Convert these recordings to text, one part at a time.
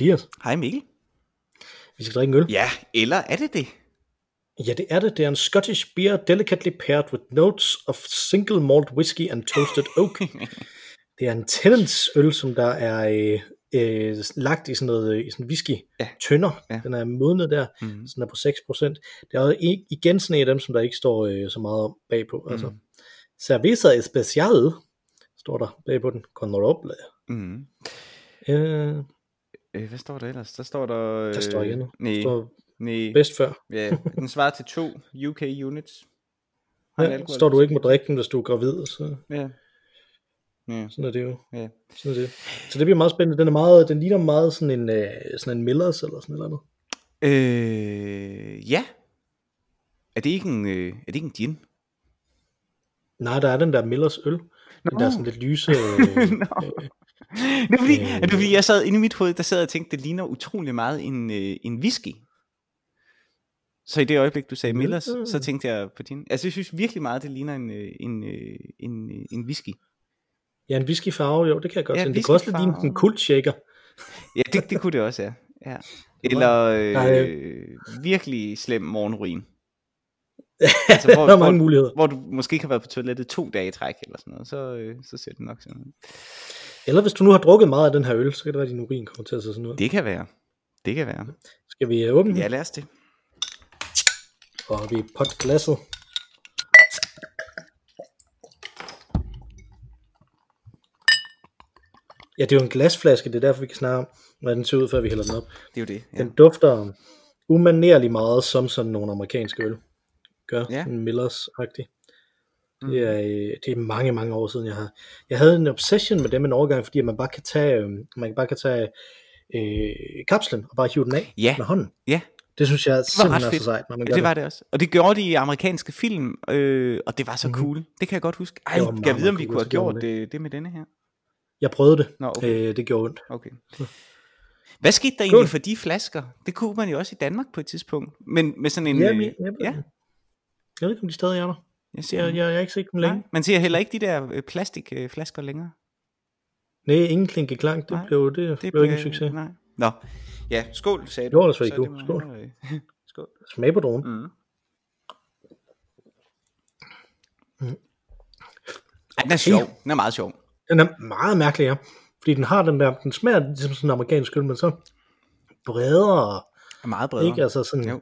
Mathias. Hej Mikkel. Vi skal drikke en øl. Ja, eller er det det? Ja, det er det. Det er en Scottish beer delicately paired with notes of single malt whiskey and toasted oak. det er en Tennants øl, som der er øh, øh, lagt i sådan noget i sådan whisky Ja. tønder. Ja. Den er modnet der, Mm. så den er på 6%. Det er igen sådan en af dem, som der ikke står øh, så meget bagpå. Altså, Mm. Cerveza Especial står der bagpå den. Con Roble. Mm. Øh, Øh, hvad står der ellers? Der står der... Øh, der står ikke noget. Nej, Der står nej. bedst før. Ja, den svarer til to UK units. Har Ja, alkohol- står du ikke må drikke den, hvis du er gravid, så Ja. Ja, sådan er det jo. ja. Sådan er det. Så det bliver meget spændende. Den er meget, den ligner meget sådan en, øh, sådan en Millers eller sådan noget. Øh, ja. Er det ikke en, øh, er det ikke en gin? Nej, der er den der Millers øl. Den der sådan lidt lyse. Øh, Nå. Det er fordi, Øh. det er fordi jeg sad inde i mit hoved, der sad og tænkte, det ligner utrolig meget en, øh, en whisky. Så i det øjeblik, du sagde Mm. Millers, så tænkte jeg på din. Altså, jeg synes virkelig meget, det ligner en, øh, en, øh, en, øh, en whisky. ja, en whisky farve, jo, det kan jeg godt Ja, se. Det kan også ligne whiskyfarve. en kult shaker. Ja, det, det kunne det også, ja. ja. Eller Nej. øh, virkelig slem morgenruin. Altså, hvor- der er hvor- mange muligheder. Hvor du måske ikke har været på toilettet to dage i træk, eller sådan noget, så, øh, så ser det nok sådan ud. Eller hvis du nu har drukket meget af den her øl, så kan det være, at din urin kommer til at se sådan ud. Det kan være. Det kan være. Skal vi øh, åbne den? Ja, lad os det. Og vi pot glasset. Ja, det er jo en glasflaske, det er derfor, vi kan snakke om, hvordan den ser ud, før vi hælder den op. Det er jo det. Ja. Den dufter umanerligt meget som sådan nogle amerikanske øl. Gør ja. en Millers-agtig. Mm. Det er, øh, det er mange, mange år siden, jeg har. Jeg havde en obsession med dem en overgang, fordi man bare kan tage, øh, man bare kan tage øh, kapslen og bare hive den af Ja. med hånden. Ja. Det synes jeg Det simpelthen er så sejt, når man gør det var det også. Og det gjorde de i amerikanske film, øh, og det var så Mhm. cool. Det kan jeg godt huske. Ej, jeg vide, om vi cool, kunne have gjort det, det med denne her. Jeg prøvede det. Nå, okay. Øh, det gjorde ondt. okay. Hvad skete der Skål. egentlig for de flasker? Det kunne man jo også i Danmark på et tidspunkt. Men med sådan en... Ja, øh, ja, jeg ved ikke, om de stadig er der. Jeg ser, Jeg, jeg, har ikke set dem længe. Nej, man ser heller ikke de der øh, plastikflasker længere. Nej, ingen klinke klang. Det Nej, blev, det, det Det blev ikke en succes. Nej. Nå. Ja, skål, sagde Det du. var altså ikke god. Skål. øh, skål. Smag på dronen. Mm. Mm. Ej, den er sjov. Den er meget sjov. Den er meget mærkelig, ja. Fordi den har den der, den smager ligesom sådan en amerikansk øl, men så bredere. Er meget bredere. Ikke? Altså sådan, Jo.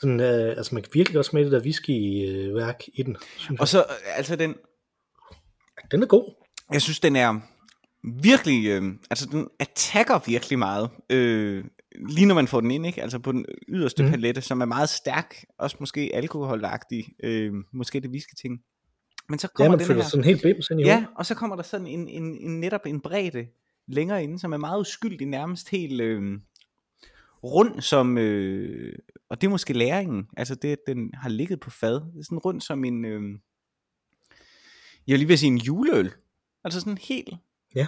Sådan øh, altså man kan virkelig godt smage det der whisky-værk i den. Synes Og så, øh, altså den, Den er god. jeg synes, den er virkelig, øh, altså den attacker virkelig meget, øh, lige når man får den ind, ikke? Altså på den yderste mm. palette, som er meget stærk, også måske alkoholagtig, øh, måske det whisky ting. Men så Ja, kommer man den her, sådan helt bims ind i ja, hovedet. og så kommer der sådan en, en, en netop en bredde længere inde, som er meget uskyldig, nærmest helt øh, rund som, øh, og det er måske læringen, altså det, at den har ligget på fad, det er sådan rund som en, øh, jeg vil lige vil sige en juleøl, altså sådan helt Ja.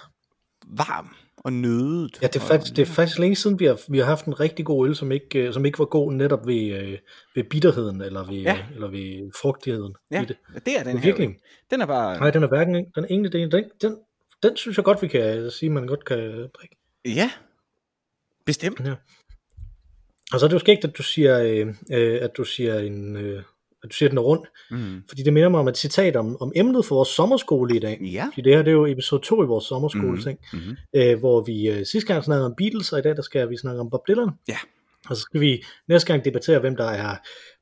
varm og nødet. Ja, det er, faktisk, det er faktisk længe siden, vi har, vi har haft en rigtig god øl, som ikke, øh, som ikke var god netop ved, øh, ved bitterheden, eller ved, Ja. ja. eller ved frugtigheden Ja, i det. det er den her. Virkelig. Den er bare, Nej, den er hverken, den ene del, den, den, den synes jeg godt, vi kan sige, man godt kan drikke. ja, bestemt. Og så er jo skægt, at du siger, øh, øh, at du siger en, øh, at du siger, den er rund, Mm. fordi det minder mig om et citat om, om emnet for vores sommerskole i dag. Ja. Fordi det her det er jo episode 2 i vores sommerskole ting, Mm-hmm. øh, hvor vi øh, sidste gang snakkede om Beatles, og i dag der skal vi snakke om Bob Dylan. Ja. Og så skal vi næste gang debattere, hvem der er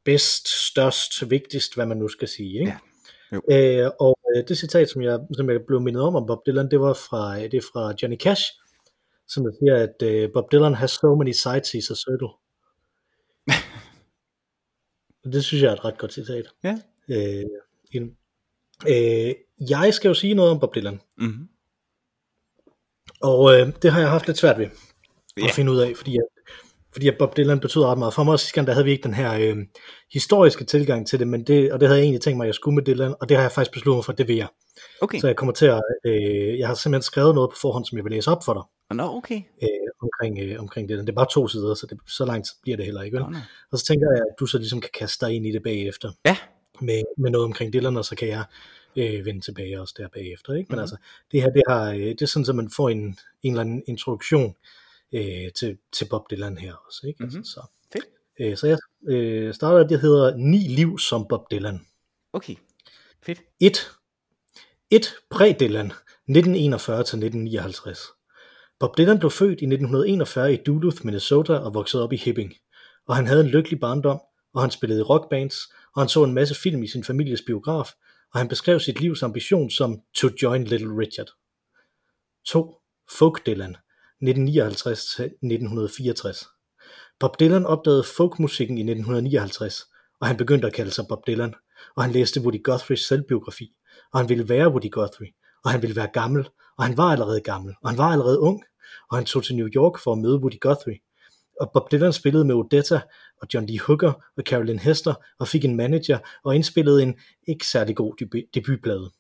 bedst, størst, vigtigst, hvad man nu skal sige. Ikke? Ja. Øh, og øh, det citat, som jeg, som jeg blev mindet om om Bob Dylan, det var fra, det er fra Johnny Cash, som der siger, at øh, Bob Dylan has so many sides he's a circle. Og det synes jeg er et ret godt citat. Ja. Øh, i den. øh, jeg skal jo sige noget om Bob Dylan, Mm-hmm. og øh, det har jeg haft lidt svært ved at finde ud af, fordi, at, fordi at Bob Dylan betyder ret meget for mig. Og sidste gang, der havde vi ikke den her øh, historiske tilgang til det, men det, og det havde jeg egentlig tænkt mig, at jeg skulle med Dylan, og det har jeg faktisk besluttet mig for, at det vil jeg. Okay. Så jeg kommer til at, øh, jeg har simpelthen skrevet noget på forhånd, som jeg vil læse op for dig, Nå, okay. øh, omkring, øh, omkring det. Det er bare to sider, så det, så langt bliver det heller ikke. Vel? Nå, nå. Og så tænker jeg, at du så ligesom kan kaste dig ind i det bagefter, Ja. med, med noget omkring Dylan, og så kan jeg øh, vende tilbage også der bagefter. Ikke? Men Mhm. altså, det her, det, har, øh, det er sådan, at man får en, en eller anden introduktion øh, til, til Bob Dylan her også. Ikke? Mhm. Altså, så. Fedt. Øh, så jeg øh, starter, det hedder Ni liv som Bob Dylan. Okay. Fedt. 1. 1. Præ-Dylan, 1941-1959. Bob Dylan blev født i 1941 i Duluth, Minnesota og voksede op i Hibbing. Og han havde en lykkelig barndom, og han spillede i rockbands, og han så en masse film i sin families biograf, og han beskrev sit livs ambition som to join Little Richard. 2. Folk Dylan, 1959-1964. Bob Dylan opdagede folkmusikken i 1959, og han begyndte at kalde sig Bob Dylan, og han læste Woody Guthrie's selvbiografi, og han ville være Woody Guthrie, og han ville være gammel, og han var allerede gammel, og han var allerede ung, og han tog til New York for at møde Woody Guthrie. Og Bob Dylan spillede med Odetta og John Lee Hooker og Carolyn Hester og fik en manager og indspillede en ikke særlig god debut- debutplade.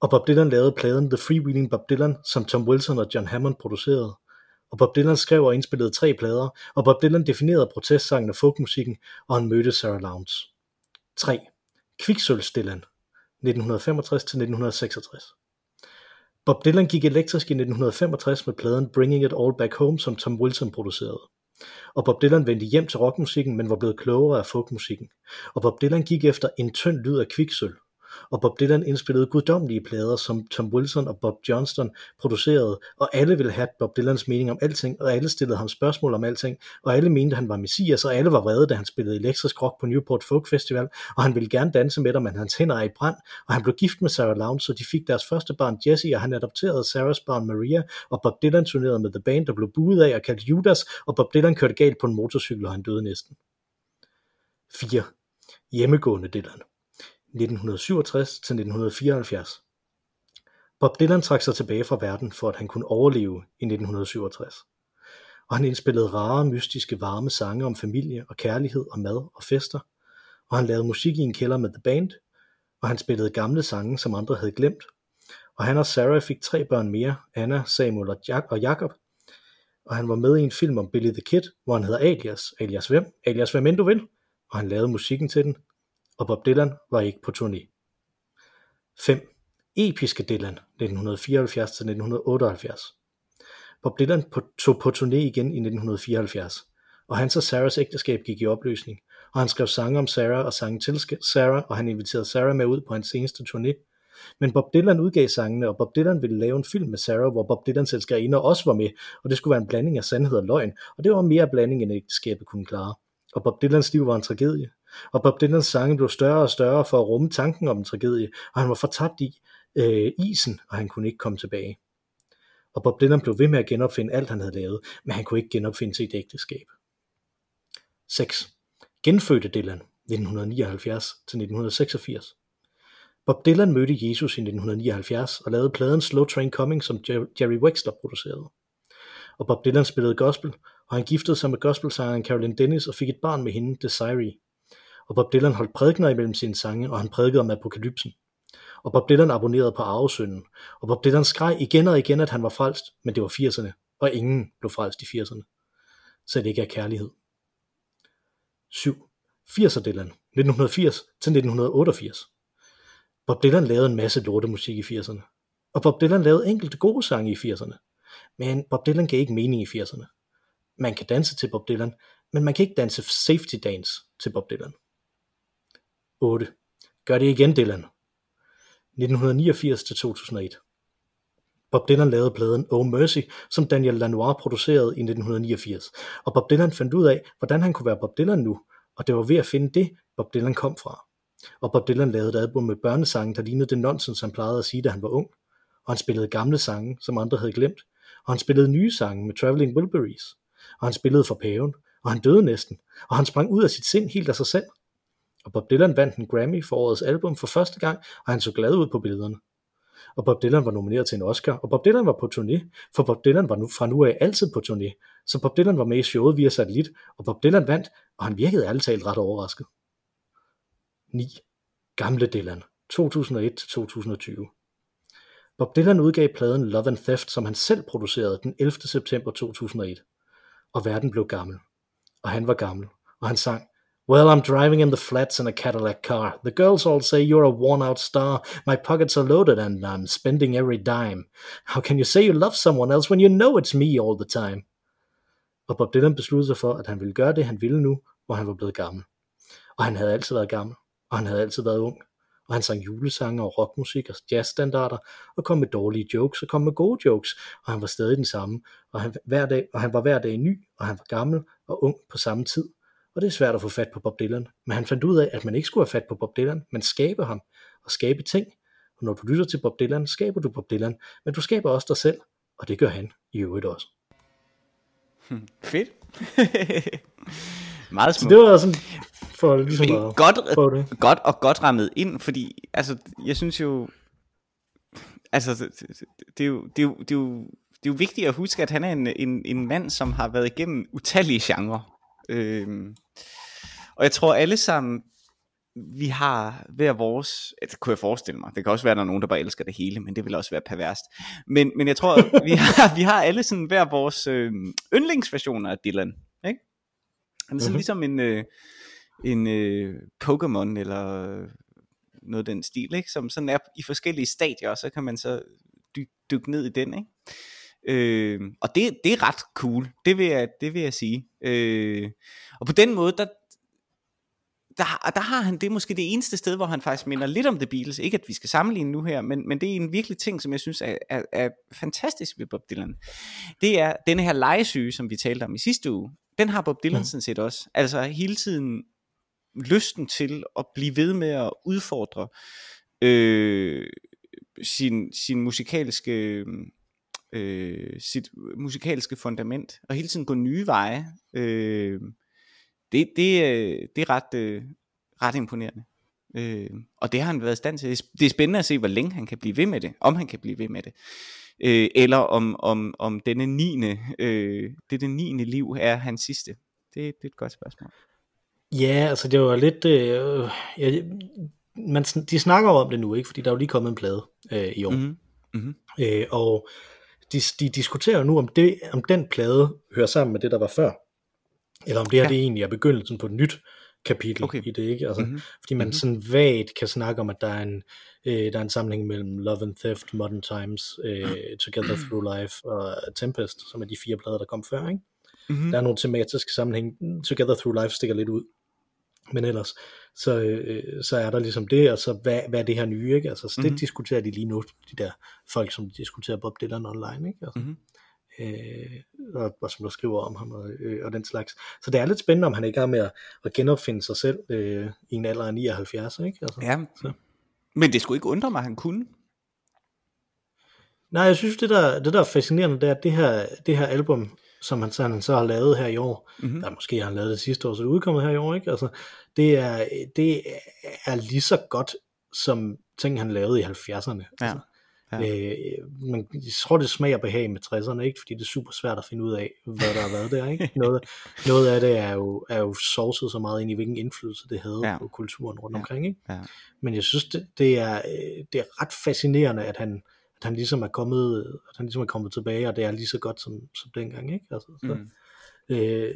Og Bob Dylan lavede pladen The Freewheeling Bob Dylan, som Tom Wilson og John Hammond producerede. Og Bob Dylan skrev og indspillede tre plader, og Bob Dylan definerede protestsangen og folkmusikken, og han mødte Sarah Lowndes. 3. Kviksølvs Dylan, 1965-1966. Bob Dylan gik elektrisk i 1965 med pladen Bringing It All Back Home, som Tom Wilson producerede. Og Bob Dylan vendte hjem til rockmusikken, men var blevet klogere af folkmusikken. Og Bob Dylan gik efter en tynd lyd af kviksøl. Og Bob Dylan indspillede guddommelige plader, som Tom Wilson og Bob Johnston producerede, og alle ville have Bob Dylans mening om alting, og alle stillede ham spørgsmål om alting, og alle mente, han var messias, og alle var vrede, da han spillede elektrisk rock på Newport Folk Festival, og han ville gerne danse med dem, men hans hænder er i brand, og han blev gift med Sarah Lounge, så de fik deres første barn Jesse, og han adopterede Sarahs barn Maria, og Bob Dylan turnerede med The Band, der blev buet af og kaldt Judas, og Bob Dylan kørte galt på en motorcykel, og han døde næsten. 4. Hjemmegående Dylan 1967 til 1974. Bob Dylan trak sig tilbage fra verden for at han kunne overleve i 1967. Og han indspillede rare, mystiske, varme sange om familie og kærlighed og mad og fester. Og han lavede musik i en kælder med The Band. Og han spillede gamle sange, som andre havde glemt. Og han og Sarah fik tre børn mere, Anna, Samuel og, Jack og Jacob. Og han var med i en film om Billy the Kid, hvor han hedder Alias. Alias hvem? Alias hvem end du vil. Og han lavede musikken til den, og Bob Dylan var ikke på turné. 5. Episke Dylan 1974-1978 Bob Dylan på, tog på turné igen i 1974, og hans og Sarahs ægteskab gik i opløsning, og han skrev sange om Sarah og sange til Sarah, og han inviterede Sarah med ud på hans seneste turné. Men Bob Dylan udgav sangene, og Bob Dylan ville lave en film med Sarah, hvor Bob Dylans og også var med, og det skulle være en blanding af sandhed og løgn, og det var mere blanding, end ægteskabet kunne klare. Og Bob Dylans liv var en tragedie og Bob Dylans sange blev større og større for at rumme tanken om en tragedie, og han var fortabt i øh, isen, og han kunne ikke komme tilbage. Og Bob Dylan blev ved med at genopfinde alt, han havde lavet, men han kunne ikke genopfinde sit ægteskab. 6. Genfødte Dylan 1979-1986 Bob Dylan mødte Jesus i 1979 og lavede pladen Slow Train Coming, som Jerry Wexler producerede. Og Bob Dylan spillede gospel, og han giftede sig med gospelsangeren Carolyn Dennis og fik et barn med hende, Desiree og Bob Dylan holdt prædikner imellem sine sange, og han prædikede om apokalypsen. Og Bob Dylan abonnerede på arvesynden, og Bob Dylan skreg igen og igen, at han var frelst, men det var 80'erne, og ingen blev frelst i 80'erne. Så det ikke er kærlighed. 7. 80'er Dylan, 1980 til 1988. Bob Dylan lavede en masse lortemusik i 80'erne. Og Bob Dylan lavede enkelte gode sange i 80'erne. Men Bob Dylan gav ikke mening i 80'erne. Man kan danse til Bob Dylan, men man kan ikke danse safety dance til Bob Dylan. 8. Gør det igen, Dylan. 1989-2001. Bob Dylan lavede pladen Oh Mercy, som Daniel Lanois producerede i 1989. Og Bob Dylan fandt ud af, hvordan han kunne være Bob Dylan nu, og det var ved at finde det, Bob Dylan kom fra. Og Bob Dylan lavede et album med børnesange, der lignede det nonsens, han plejede at sige, da han var ung. Og han spillede gamle sange, som andre havde glemt. Og han spillede nye sange med Traveling Wilburys. Og han spillede for paven, og han døde næsten. Og han sprang ud af sit sind helt af sig selv og Bob Dylan vandt en Grammy for årets album for første gang, og han så glad ud på billederne. Og Bob Dylan var nomineret til en Oscar, og Bob Dylan var på turné, for Bob Dylan var nu fra nu af altid på turné, så Bob Dylan var med i showet via satellit, og Bob Dylan vandt, og han virkede ærligt talt ret overrasket. 9. Gamle Dylan, 2001-2020 Bob Dylan udgav pladen Love and Theft, som han selv producerede den 11. september 2001. Og verden blev gammel. Og han var gammel. Og han sang, Well, I'm driving in the flats in a Cadillac car. The girls all say you're a worn out star. My pockets are loaded and I'm spending every dime. How can you say you love someone else when you know it's me all the time? Og Bob Dylan besluttede sig for, at han ville gøre det, han ville nu, hvor han var blevet gammel. Og han havde altid været gammel, og han havde altid været ung. Og han sang julesange og rockmusik og jazzstandarder, og kom med dårlige jokes og kom med gode jokes, og han var stadig den samme, og han, hver dag, og han var hver dag ny, og han var gammel og ung på samme tid. Og det er svært at få fat på Bob Dylan, men han fandt ud af, at man ikke skulle have fat på Bob Dylan, men skabe ham og skabe ting. Og når du lytter til Bob Dylan, skaber du Bob Dylan, men du skaber også dig selv, og det gør han i øvrigt også. Fedt. Meget smukt. det var sådan for ligesom Men at godt, prøve det. godt og godt rammet ind, fordi altså, jeg synes jo, altså, det, det, det, er jo, det, er jo, det, er jo, det er jo vigtigt at huske, at han er en, en, en mand, som har været igennem utallige genrer. Øhm, og jeg tror alle sammen, vi har hver vores, det kunne jeg forestille mig, det kan også være, at der er nogen, der bare elsker det hele, men det vil også være perverst. Men, men jeg tror, vi har, vi har alle sådan hver vores øh, yndlingsversioner af Dylan, ikke? Han er sådan Mhm. ligesom en, øh, en øh, Pokémon eller noget af den stil, ikke? som sådan er i forskellige stadier, og så kan man så dy- dykke ned i den. Ikke? Øh, og det, det er ret cool, det vil jeg, det vil jeg sige. Øh, og på den måde, der, der, der har han det måske det eneste sted, hvor han faktisk minder lidt om The Beatles. Ikke at vi skal sammenligne nu her, men, men det er en virkelig ting, som jeg synes er, er, er fantastisk ved Bob Dylan. Det er denne her legesyge, som vi talte om i sidste uge. Den har Bob Dylan Mhm. sådan set også. Altså hele tiden lysten til at blive ved med at udfordre øh, sin, sin musikalske øh, sit musikalske fundament og hele tiden gå nye veje. Øh, det, det, øh, det er ret, øh, ret imponerende. Øh, og det har han været i stand til. Det er- Det er spændende at se, hvor længe han kan blive ved med det. Om han kan blive ved med det. Øh, eller om, om, om denne 9. Øh, det, det 9. liv er hans sidste. Det, det er et godt spørgsmål. Ja, altså det var lidt... Øh, ja, man, de snakker jo om det nu, ikke? Fordi der er jo lige kommet en plade øh, i år. Mm-hmm. Mm-hmm. Øh, og de, de diskuterer jo nu, om, det, om den plade hører sammen med det, der var før. Eller om det her Ja. det egentlig er begyndelsen på et nyt kapitel Okay. i det, ikke? Altså, Mhm. Fordi man Mhm. sådan vagt kan snakke om, at der er en, øh, der er en sammenhæng mellem Love and Theft, Modern Times, øh, Together Through Life og Tempest, som er de fire plader, der kom før, ikke? Mm-hmm. Der er nogle tematiske sammenhæng. Together Through Life stikker lidt ud. Men ellers, så, øh, så er der ligesom det, og så hvad, hvad er det her nye, ikke? Altså, så det Mhm. diskuterer de lige nu, de der folk, som diskuterer Bob Dylan online, ikke? Altså, Mhm. øh, og, og som der skriver om ham og, øh, og den slags. Så det er lidt spændende, om han ikke er med at, at genopfinde sig selv øh, i en alder af 79, ikke? Altså, Ja. Så. Men det skulle ikke undre mig, at han kunne. Nej, jeg synes, det der, det der er fascinerende, det er, at det her, det her album, som han, han så har lavet her i år, Mhm. mm-hmm. der måske har han lavet det sidste år, så det er udkommet her i år, ikke? Altså, det er, det er lige så godt, som ting, han lavede i 70'erne. Ja. Altså, Ja. Øh, man, jeg tror, det smager behag med 60'erne, ikke? fordi det er super svært at finde ud af, hvad der har været der. Ikke? Noget, noget af det er jo, er jo sourcet så meget ind i, hvilken indflydelse det havde Ja. på kulturen rundt Ja. omkring. Ikke? Ja. Men jeg synes, det, det, er, øh, det er ret fascinerende, at han, at han ligesom er kommet, at han ligesom er kommet tilbage, og det er lige så godt som, som dengang. Ikke? Altså, så, Mm. øh,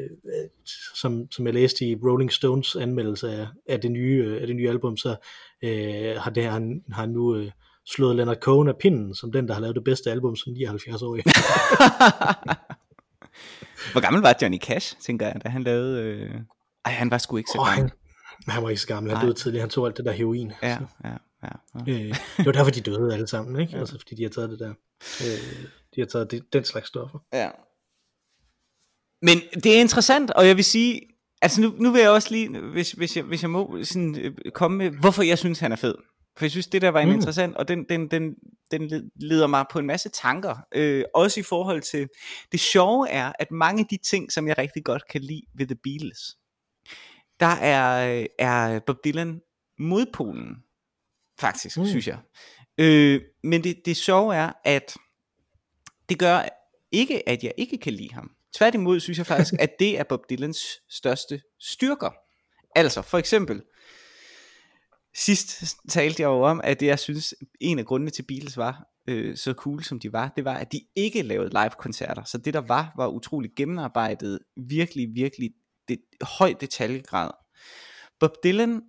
som, som jeg læste i Rolling Stones anmeldelse af, af, det, nye, øh, af det nye album, så øh, har, det, han, har nu øh, slået Leonard Cohen af pinden, som den, der har lavet det bedste album som 79-årig. Hvor gammel var Johnny Cash, tænker jeg, da han lavede... Øh... Ej, han var sgu ikke så gammel. han, han var ikke så gammel, han døde tidligere, han tog alt det der heroin. Ja, Så, ja, ja. ja. øh, det var derfor, de døde alle sammen, ikke? Ja. Altså, fordi de har taget det der. Øh, de har taget det, den slags stoffer. Ja. Men det er interessant, og jeg vil sige, altså nu, nu vil jeg også lige, hvis, hvis, jeg, hvis jeg må sådan, øh, komme med, hvorfor jeg synes, han er fed. For jeg synes, det der var en Mm. interessant, og den, den, den, den led- leder mig på en masse tanker. Øh, også i forhold til, det sjove er, at mange af de ting, som jeg rigtig godt kan lide ved The Beatles, der er, er Bob Dylan modpolen, faktisk, Mm. synes jeg. Øh, men det, det sjove er, at det gør ikke, at jeg ikke kan lide ham. Tværtimod synes jeg faktisk, at det er Bob Dylans største styrker. Altså, for eksempel, sidst talte jeg jo om, at det jeg synes, en af grundene til Beatles var øh, så cool, som de var, det var, at de ikke lavede live-koncerter. Så det der var, var utroligt gennemarbejdet, virkelig, virkelig det, høj detaljegrad. Bob Dylan,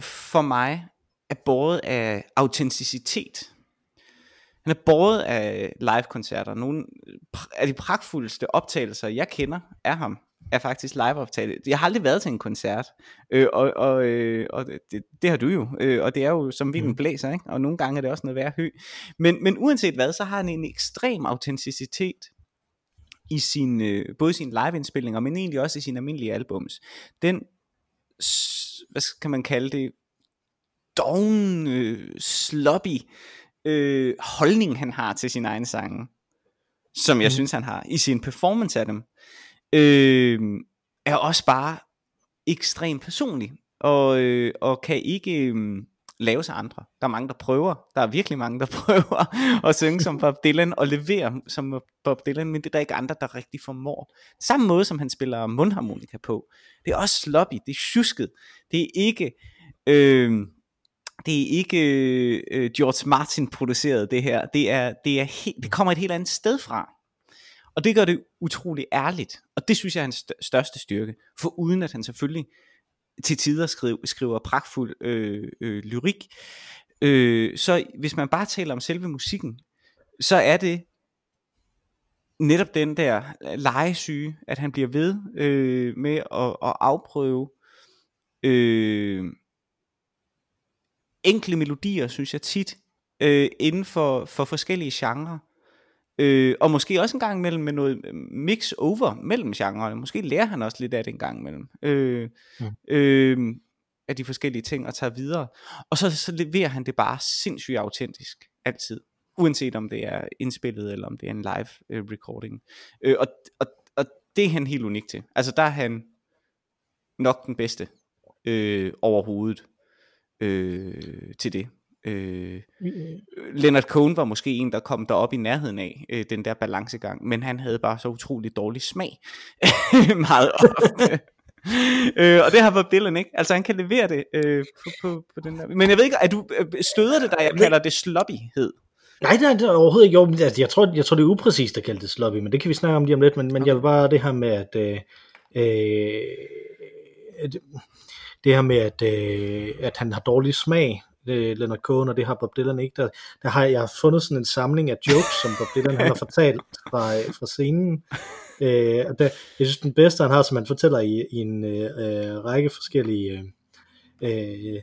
for mig, er båret af autenticitet. han er båret af live-koncerter. Nogle af de pragtfuldeste optagelser, jeg kender af ham, er faktisk live optaget. Jeg har aldrig været til en koncert, øh, og, og, øh, og det, det har du jo, øh, og det er jo som vinden mm. blæser, ikke? og nogle gange er det også noget værd hø. Men, men uanset hvad, så har han en ekstrem autenticitet i sin, øh, både sin live-indspillinger, men egentlig også i sine almindelige albums. Den, hvad kan man kalde det, doven, øh, sloppy øh, holdning, han har til sin egen sange, som jeg mm. synes, han har i sin performance af dem, øh, er også bare ekstremt personlig, og, øh, og kan ikke øh, lave sig andre. Der er mange, der prøver. Der er virkelig mange, der prøver at synge som Bob Dylan og levere som Bob Dylan, men det er der ikke andre, der rigtig formår. Samme måde, som han spiller mundharmonika på. Det er også sloppy, det er tjusket. Det er ikke... Øh, det er ikke øh, øh, George Martin produceret det her. Det, er, det, er he- det kommer et helt andet sted fra. Og det gør det utrolig ærligt. Og det synes jeg er hans største styrke. For uden at han selvfølgelig til tider skriver, skriver pragtfuld øh, øh, lyrik. Øh, så hvis man bare taler om selve musikken, så er det netop den der øh, legesyge, at han bliver ved øh, med at, at afprøve øh, enkle melodier, synes jeg tit, øh, inden for, for forskellige genrer. Øh, og måske også en gang imellem med noget mix over mellem genrerne. Måske lærer han også lidt af det en gang imellem. Øh, mm. øh, af de forskellige ting og tager videre. Og så, så leverer han det bare sindssygt autentisk. Altid. Uanset om det er indspillet eller om det er en live øh, recording. Øh, og, og, og det er han helt unik til. Altså der er han nok den bedste øh, overhovedet øh, til det. Øh, Leonard Cohen var måske en, der kom derop i nærheden af øh, den der balancegang, men han havde bare så utrolig dårlig smag. Meget ofte. øh, og det har Bob Dylan ikke. Altså han kan levere det øh, på, på, på den der. Men jeg ved ikke, er du øh, støder det dig, jeg kalder det sloppyhed? Nej, nej, det er overhovedet ikke. Jo, altså, jeg, tror, jeg tror, det er upræcist at kalde det sloppy, men det kan vi snakke om lige om lidt. Men, men okay. jeg vil bare det her med, at øh, øh, det her med, at, øh, at han har dårlig smag, øh, Leonard Cohen, og det har Bob Dylan ikke. Der, der har jeg fundet sådan en samling af jokes, som Bob Dylan han har fortalt fra, øh, fra scenen. Øh, og der, jeg synes, den bedste, han har, som han fortæller i, i en øh, række forskellige... Øh,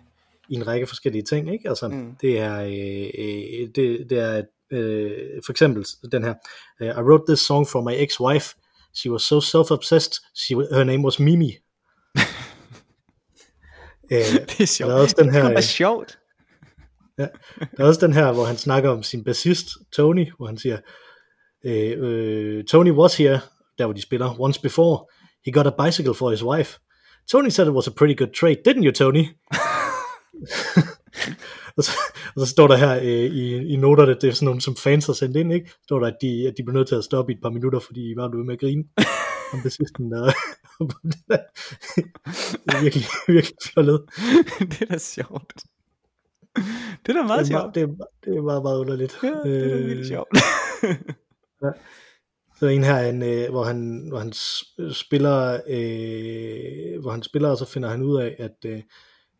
i en række forskellige ting, ikke? Altså, mm. det er, øh, øh det, det er øh, for eksempel den her, I wrote this song for my ex-wife, she was so self-obsessed, she, her name was Mimi. Øh, det er sjovt. Der er også den her, det er sjovt. Ja. Der er også den her, hvor han snakker om sin bassist, Tony, hvor han siger, øh, øh, Tony was here, der hvor de spiller, once before, he got a bicycle for his wife. Tony said it was a pretty good trade, didn't you, Tony? og, så, og så står der her øh, i, i noterne, det er sådan nogle, som fans har sendt ind, ikke? står der, at de, at de blev nødt til at stoppe i et par minutter, fordi I var ude med at grine om bassisten. Og, det er virkelig, virkelig fjollet. det er da sjovt. det er da meget det er, sjovt. Det er, det er meget, meget underligt. Ja, det er da øh, sjovt. ja. Så en her, en, øh, hvor, han, hvor han spiller, øh, hvor han spiller, og så finder han ud af, at, øh,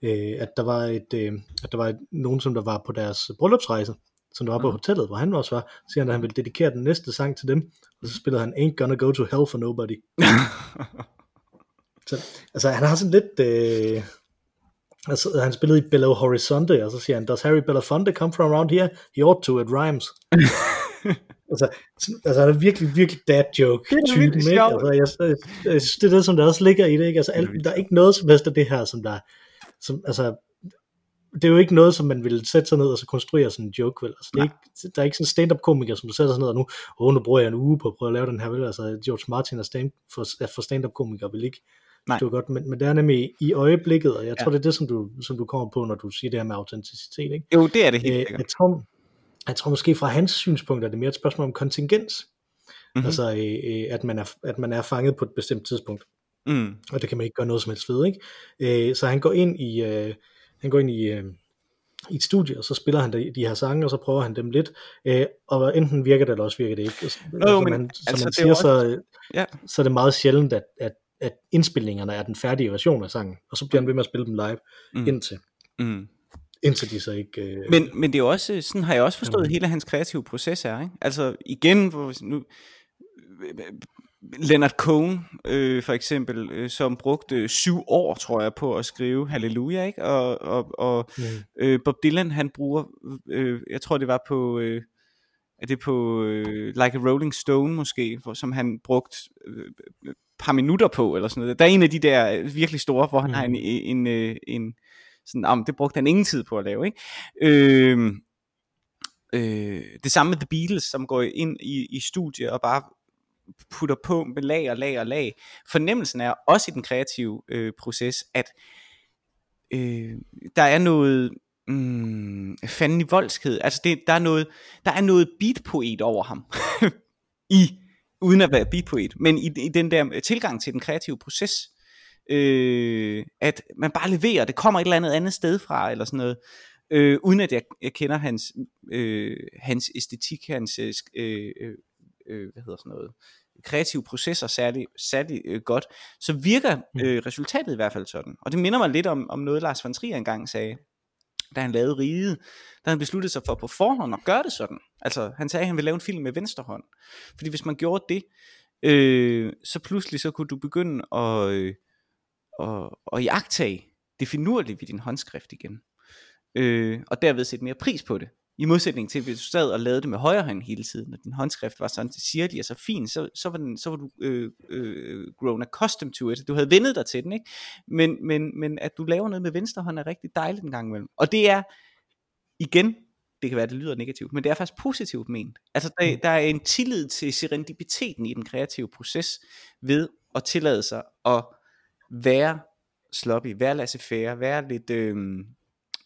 øh at der var et, øh, at der var et, nogen, som der var på deres bryllupsrejse, som der var på hotellet, hvor han også var, siger han, at han ville dedikere den næste sang til dem, og så spiller han Ain't Gonna Go to Hell for Nobody. så, altså han har sådan lidt, øh, Altså, han spillede i Belo Horizonte, og så siger han, Does Harry Belafonte come from around here? He ought to, it rhymes. altså, altså, han er virkelig, virkelig dad joke typen, ikke? Altså, jeg, jeg, jeg, synes, det er det, som der også ligger i det, ikke? Altså, alt, der er ikke noget som helst af det her, som der, som, altså, det er jo ikke noget, som man vil sætte sig ned og så konstruere sådan en joke, vel? Altså, det er ikke, der er ikke sådan en stand-up komiker, som du sætter sig ned og nu, åh, oh, nu bruger jeg en uge på at prøve at lave den her, vel? Altså, George Martin er stand, for, for stand-up komiker vil ikke Nej. Det var godt, men, men det er nemlig i øjeblikket, og jeg ja. tror, det er det, som du, som du kommer på, når du siger det her med autenticitet. Ikke? Jo, det er det helt øh, jeg, tror, jeg tror måske fra hans synspunkt, er det mere et spørgsmål om kontingens. Mm-hmm. Altså, øh, øh, at, man er, at man er fanget på et bestemt tidspunkt. Mm. Og det kan man ikke gøre noget som helst ved. Ikke? Øh, så han går ind i, øh, han går ind i, øh, i et studie, og så spiller han de, de her sange, og så prøver han dem lidt, øh, og enten virker det, eller også virker det ikke. Altså, jo, altså, men, man, som altså, man siger, også, så, ja. så er det meget sjældent, at, at at indspilningerne er den færdige version af sangen, og så bliver han ved med at spille dem live mm. indtil. Mm. indtil de så ikke... Øh, Men, men det er også, sådan har jeg også forstået Jamen. hele hans kreative proces er, ikke? Altså igen, hvor nu, Leonard Cohen øh, for eksempel, øh, som brugte syv år, tror jeg, på at skrive Halleluja, ikke? Og, og, og mm, øh, Bob Dylan, han bruger, øh, jeg tror det var på, øh, er det på øh, Like a Rolling Stone måske, hvor, som han brugt øh, et par minutter på, eller sådan noget. Der er en af de der øh, virkelig store, hvor han Mhm. har en, en, en, en sådan, om det brugte han ingen tid på at lave, ikke? Øh, øh, det samme med The Beatles, som går ind i, i studiet og bare putter på med lag og lag og lag. Fornemmelsen er også i den kreative øh, proces, at øh, der er noget mm, fanden i voldskhed. Altså det, der, er noget, der er noget beatpoet over ham. I, uden at være beatpoet, men i, i den der tilgang til den kreative proces. Øh, at man bare leverer, det kommer et eller andet andet sted fra, eller sådan noget. Øh, uden at jeg, jeg kender hans, øh, hans æstetik, hans øh, øh, øh øh, hvad hedder sådan noget, kreative processer særlig, særlig øh, godt, så virker øh, resultatet i hvert fald sådan. Og det minder mig lidt om, om noget, Lars von Trier engang sagde, da han lavede Rige, da han besluttede sig for på forhånd at gøre det sådan. Altså, han sagde, at han ville lave en film med venstre hånd. Fordi hvis man gjorde det, øh, så pludselig så kunne du begynde at, øh, at, at jagtage det finurlige ved din håndskrift igen. Øh, og derved sætte mere pris på det. I modsætning til, hvis du sad og lavede det med højre hånd hele tiden, og din håndskrift var sådan sirlig og så fin, så, så, var, den, så var du øh, øh, grown accustomed to it. Du havde vendet dig til den, ikke? Men, men, men at du laver noget med venstre hånd er rigtig dejligt en gang imellem. Og det er, igen, det kan være, det lyder negativt, men det er faktisk positivt ment. Altså, der, der er en tillid til serendipiteten i den kreative proces, ved at tillade sig at være sloppy, være laissez-faire, være lidt øh,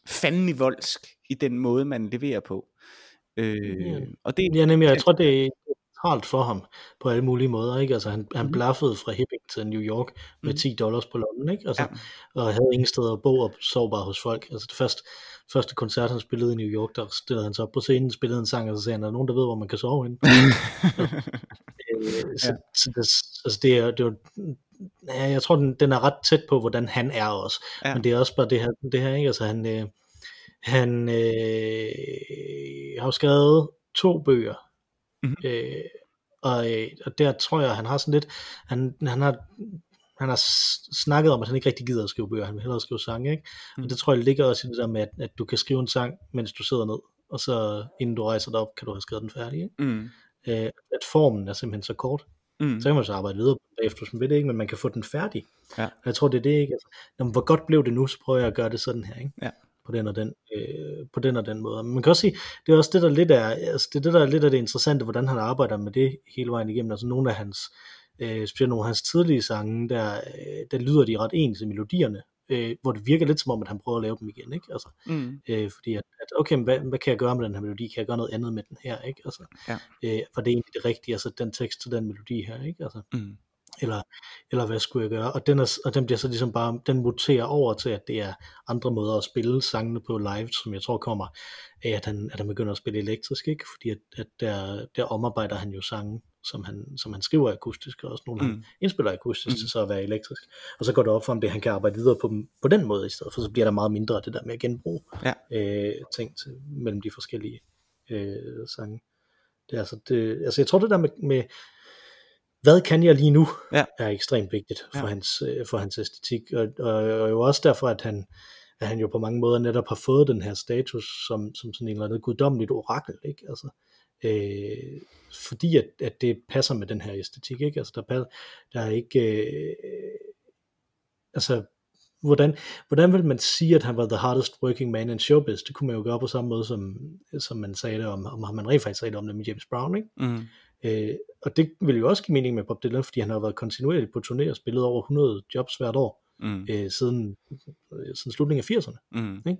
fanden i voldsk i den måde, man leverer på. Øh, Ja. og det, Ja, nemlig, jeg tror, det er centralt for ham på alle mulige måder, ikke? Altså, han, han Mhm. blaffede fra Hibbing til New York med Mhm. 10 dollars på London, ikke? Altså, Ja. og havde ingen steder at bo og sov bare hos folk. Altså, det første, første koncert, han spillede i New York, der stillede han sig op på scenen, spillede en sang, og så sagde han, er der nogen, der ved, hvor man kan sove henne? Øh, så, så det, altså det er, det er ja, jeg tror, den, den er ret tæt på, hvordan han er også. Ja. Ja. Men det er også bare det her, det her ikke? Altså, han, øh, han øh, har jo skrevet to bøger, Mhm. øh, og, øh, og der tror jeg, han har sådan lidt, han, han har han har snakket om, at han ikke rigtig gider at skrive bøger, han vil hellere skrive sange, ikke? Mm. Og det tror jeg ligger også i det der med, at, at du kan skrive en sang, mens du sidder ned, og så inden du rejser dig op, kan du have skrevet den færdig, ikke? mm, Øh, at formen er simpelthen så kort, mm, så kan man så arbejde videre bagefter, man vil det, ikke? men man kan få den færdig. Ja. Og jeg tror, det er det, ikke? Altså, jamen, hvor godt blev det nu, så prøver jeg at gøre det sådan her, ikke? Ja. På den og den, øh, på den og den måde. Men man kan også sige, det er også det, der lidt er, altså, det er det, der er lidt af det interessante, hvordan han arbejder med det hele vejen igennem. Altså nogle af hans, øh, specielt nogle af hans tidlige sange, der, øh, der lyder de ret ens i melodierne, øh, hvor det virker lidt som om, at han prøver at lave dem igen, ikke? Altså, mm, øh, fordi at, at okay, men hvad, hvad kan jeg gøre med den her melodi? Kan jeg gøre noget andet med den her, ikke? Altså, Ja. øh, var det egentlig det rigtige, altså den tekst til den melodi her, ikke? Altså, mm, eller, eller hvad skulle jeg gøre? Og den, er, og den bliver så ligesom bare, den muterer over til, at det er andre måder at spille sangene på live, som jeg tror kommer af, at han, at han begynder at spille elektrisk, ikke? Fordi at, at der, der omarbejder han jo sange, som han, som han skriver akustisk, og også nogle, mm. Han indspiller akustisk Mm. mm. til så at være elektrisk. Og så går det op for ham, det han kan arbejde videre på, dem- på den måde i stedet for, så bliver der meget mindre af det der med at genbruge Ja. øh, ting til, mellem de forskellige øh, sange. Det er altså, det, altså jeg tror det der med, med hvad kan jeg lige nu, Ja. er ekstremt vigtigt for, Ja. hans, øh, for hans æstetik, og, og, og jo også derfor, at han, at han jo på mange måder netop har fået den her status som, som sådan en eller anden guddommeligt orakel, ikke? Altså, øh, fordi at, at det passer med den her æstetik, ikke? Altså, der, der er ikke, øh, altså, hvordan, hvordan vil man sige, at han var the hardest working man in showbiz? Det kunne man jo gøre på samme måde, som, som man sagde det om, om ham man rent faktisk sagde det om det med James Brown, ikke? mm, Øh, og det vil jo også give mening med Bob Dylan, fordi han har været kontinuerligt på turné og spillet over 100 jobs hvert år, mm, øh, siden, øh, siden slutningen af 80'erne. mm,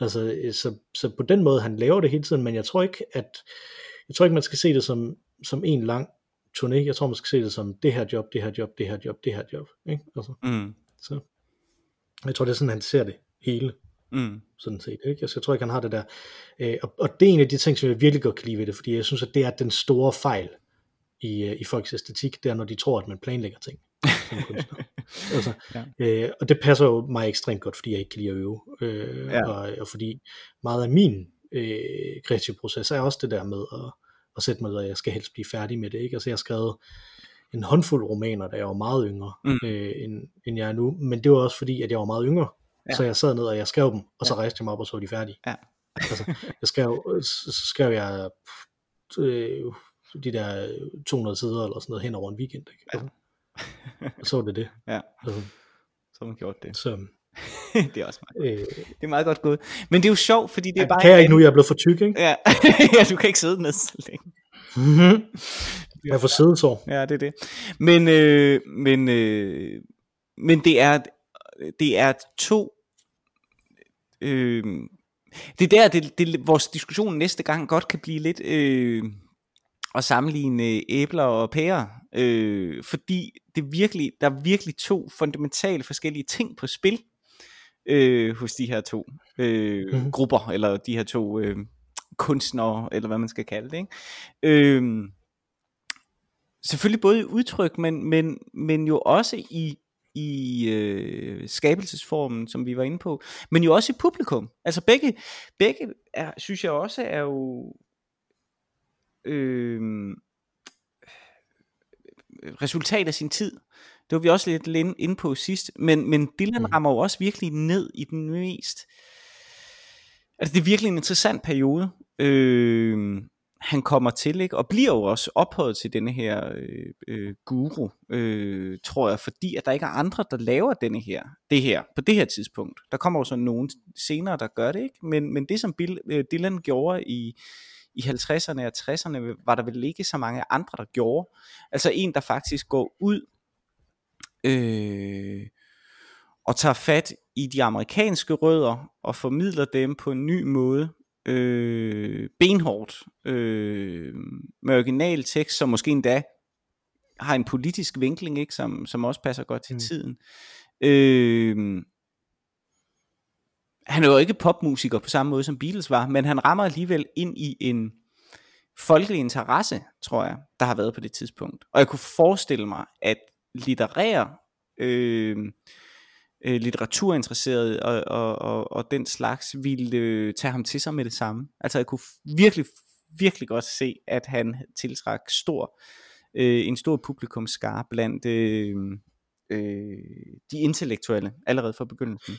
Altså, øh, så, så på den måde, han laver det hele tiden, men jeg tror ikke, at jeg tror ikke, man skal se det som, som en lang turné. Jeg tror, man skal se det som det her job, det her job, det her job, det her job. Ikke? Altså, mm, så. Jeg tror, det er sådan, han ser det hele, mm, sådan set. Ikke? Altså, jeg tror ikke, han har det der. Øh, og, og det er en af de ting, som jeg virkelig godt kan lide ved det, fordi jeg synes, at det er den store fejl i, øh, i folks æstetik, det er, når de tror, at man planlægger ting som kunstner. Altså, ja. øh, og det passer jo mig ekstremt godt, fordi jeg ikke kan lide at øve. Øh, ja. og, og fordi meget af min øh, kreative proces er også det der med at, at sætte mig, at jeg skal helst blive færdig med det. Ikke? Altså jeg har skrevet en håndfuld romaner, da jeg var meget yngre, mm. øh, end, end jeg er nu. Men det var også fordi, at jeg var meget yngre. Ja. Så jeg sad ned, og jeg skrev dem, og så ja. rejste jeg mig op, og så var de færdige. Ja. altså, jeg skrev, så skrev jeg øh, de der 200 sider, eller sådan noget, hen over en weekend. Ikke? Ja. Altså, og så var det det. Ja, altså, så har man gjort det. Så, det er også meget øh, Det er meget godt gået. Men det er jo sjovt, fordi det er bare... Kan jeg ikke nu, jeg er blevet for tyk, ikke? Ja, ja du kan ikke sidde ned så længe. Mm-hmm. Jeg får sidesår. Ja, det er det. Men, øh, men, øh, men det er, det er to... Øh, det er der, det, det, vores diskussion næste gang godt kan blive lidt... Øh, at sammenligne æbler og pærer, øh, fordi det virkelig, der er virkelig to fundamentale forskellige ting på spil øh, hos de her to øh, mm-hmm. grupper, eller de her to øh, kunstnere, eller hvad man skal kalde det. Ikke? Øh, selvfølgelig både i udtryk, men, men, men jo også i, i øh, skabelsesformen, som vi var inde på, men jo også i publikum. Altså begge, begge er, synes jeg også er jo øh, resultat af sin tid. Det var vi også lidt inde på sidst, men, men Dylan mm. rammer jo også virkelig ned i den mest, altså det er virkelig en interessant periode, øh, han kommer til, ikke? og bliver jo også ophøjet til denne her øh, øh, guru, øh, tror jeg, fordi at der ikke er andre, der laver denne her, det her, på det her tidspunkt. Der kommer jo så nogen senere, der gør det, ikke? Men, men det som Bill, øh, Dylan gjorde i, i 50'erne og 60'erne var der vel ikke så mange andre, der gjorde. Altså en, der faktisk går ud øh, og tager fat i de amerikanske rødder og formidler dem på en ny måde, øh, benhårdt, øh, med original tekst, som måske endda har en politisk vinkling, ikke, som, som også passer godt til mm. tiden. Øh, han er jo ikke popmusiker på samme måde som Beatles var, men han rammer alligevel ind i en folkelig interesse, tror jeg, der har været på det tidspunkt. Og jeg kunne forestille mig, at litterære, øh, øh, litteraturinteresserede og, og, og, og den slags ville øh, tage ham til sig med det samme. Altså jeg kunne virkelig, virkelig godt se, at han tiltræk stor, øh, en stor publikumskare blandt øh, øh, de intellektuelle allerede fra begyndelsen.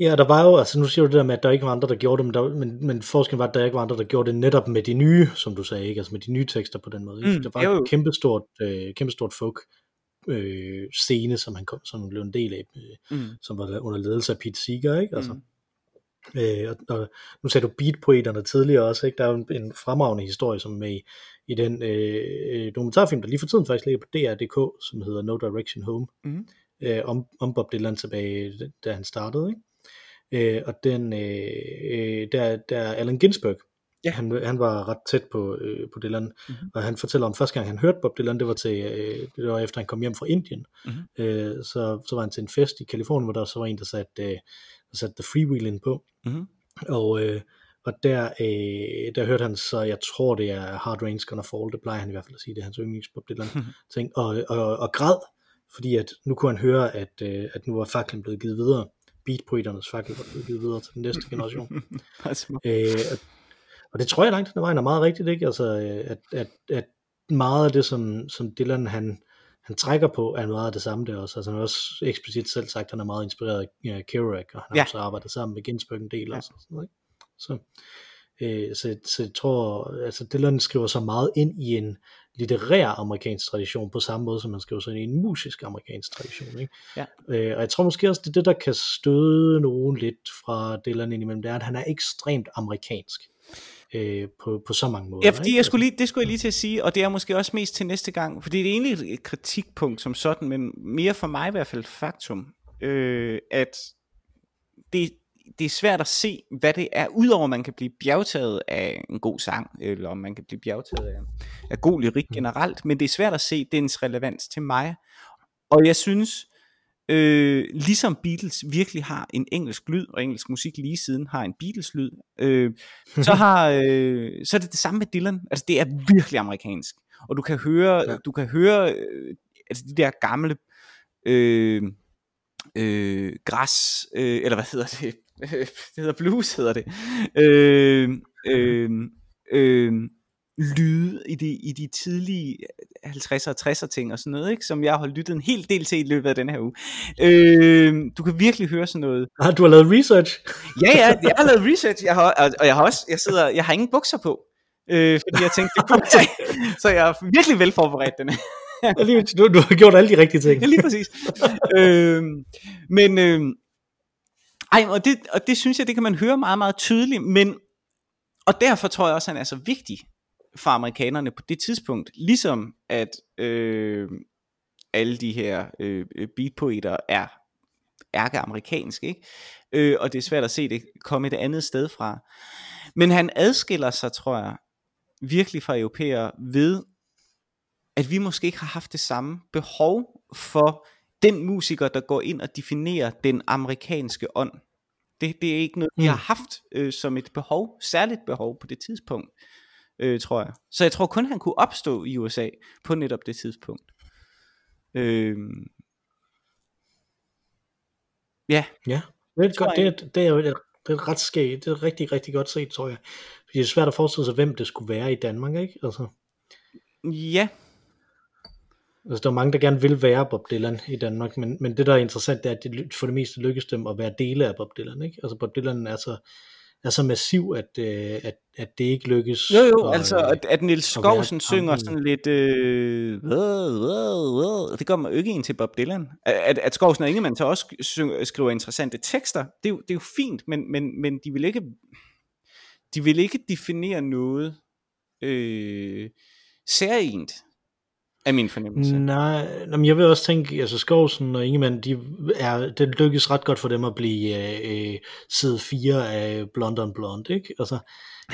Ja, der var jo, altså nu siger du det der med, at der ikke var andre, der gjorde det, men, der, men, men forskellen var, at der ikke var andre, der gjorde det netop med de nye, som du sagde, ikke? altså med de nye tekster på den måde. Ikke? Mm, der var jo. et kæmpestort, øh, kæmpestort folk øh, scene, som han kom, som blev en del af, øh, mm. som var under ledelse af Pete Seeger, ikke? Altså, mm. øh, og, og, nu sagde du beatpoeterne tidligere også, ikke? Der er jo en, en fremragende historie, som med i, i den øh, dokumentarfilm, der lige for tiden faktisk ligger på DR.dk, som hedder No Direction Home, mm. øh, om, om Bob Dylan tilbage, da han startede, ikke? Øh, og den, øh, øh, der, der Allen Ginsberg, ja. han, han var ret tæt på, øh, på Dylan, mm-hmm. og han fortæller om første gang han hørte Bob Dylan, det var, til, øh, det var efter han kom hjem fra Indien, mm-hmm. øh, så, så var han til en fest i Kalifornien, hvor der så var en, der satte, øh, der satte The Freewheeling på, mm-hmm. og, øh, og der, øh, der hørte han så, jeg tror det er Hard Rain's Gonna Fall, det plejer han i hvert fald at sige, det er hans yndlings Bob Dylan mm-hmm. ting, og, og, og græd, fordi at nu kunne han høre, at, øh, at nu var faklen blevet givet videre, beatpoeternes fakkel var blevet givet videre til den næste generation. øh, og det tror jeg langt den vejen er meget rigtigt, ikke? Altså, øh, at, at, at meget af det, som, som Dylan han, han trækker på, er meget af det samme der også. Altså han har også eksplicit selv sagt, at han er meget inspireret af Kerouac, og han har ja. også arbejdet sammen med Ginsberg en del ja. også. Sådan noget, ikke? Så, øh, så, så jeg tror, altså Dylan skriver så meget ind i en litterær amerikansk tradition, på samme måde som man skriver sig ind i en musisk amerikansk tradition. Ikke? Ja. Øh, og jeg tror måske også, det er det, der kan støde nogen lidt fra Dylan indimellem, det er, at han er ekstremt amerikansk øh, på, på så mange måder. Ja, fordi jeg skulle lige, det skulle jeg lige til at sige, og det er måske også mest til næste gang, fordi det er egentlig et kritikpunkt som sådan, men mere for mig i hvert fald faktum, øh, at det, det er svært at se, hvad det er, udover at man kan blive bjergtaget af en god sang, eller om man kan blive bjergtaget af, af god lyrik mm. generelt, men det er svært at se dens relevans til mig. Og jeg synes, øh, ligesom Beatles virkelig har en engelsk lyd, og engelsk musik lige siden har en Beatles lyd, øh, så, har, øh, så er det det samme med Dylan. Altså det er virkelig amerikansk. Og du kan høre, ja. du kan høre øh, altså de der gamle øh, øh, græs, øh, eller hvad hedder det? det hedder blues, hedder det. Øh, øh, øh, lyde i de, i de tidlige 50'er og 60'er ting og sådan noget, ikke? som jeg har lyttet en hel del til i løbet af den her uge. Øh, du kan virkelig høre sådan noget. Har du har lavet research? Ja, ja, jeg har lavet research, jeg har, og, og jeg har også, jeg sidder, jeg har ingen bukser på, øh, fordi jeg tænkte, det kunne jeg så jeg er virkelig velforberedt den her. du, du har gjort alle de rigtige ting. Ja, lige præcis. øh, men, øh, ej, og det, og det synes jeg, det kan man høre meget, meget tydeligt, men, og derfor tror jeg også, at han er så vigtig for amerikanerne på det tidspunkt, ligesom at øh, alle de her øh, beatpoeter er ærke-amerikanske, ikke? Øh, og det er svært at se det komme et andet sted fra. Men han adskiller sig, tror jeg, virkelig fra europæere ved, at vi måske ikke har haft det samme behov for den musiker, der går ind og definerer den amerikanske ånd. Det, det er ikke noget, vi har haft øh, som et behov, særligt behov på det tidspunkt øh, tror jeg. Så jeg tror kun, han kunne opstå i USA på netop det tidspunkt. Øh, ja. Ja, det er, godt, det, er, det er jo et, det er ret skægt. Det er rigtig, rigtig godt set, tror jeg. Fordi det er svært at forestille sig, hvem det skulle være i Danmark, ikke? Altså. Ja. Altså, der er mange, der gerne vil være Bob Dylan i Danmark, men, men det, der er interessant, det er, at det for det meste lykkes dem at være dele af Bob Dylan, ikke? Altså, Bob Dylan er så er så massiv, at, øh, at, at det ikke lykkes. Jo jo, og, altså at, at Nils Skovsen synger sådan lidt, øh, det gør jo ikke en til Bob Dylan. At, at Skovsen og Ingemann så også skriver interessante tekster, det er jo, det er jo fint, men, men, men de vil ikke, de vil ikke definere noget øh, særligt er min fornemmelse. Nej, men jeg vil også tænke, altså Skovsen og Ingemann, de er, det lykkes ret godt for dem at blive øh, øh side 4 af Blonde on Blonde, ikke? Altså,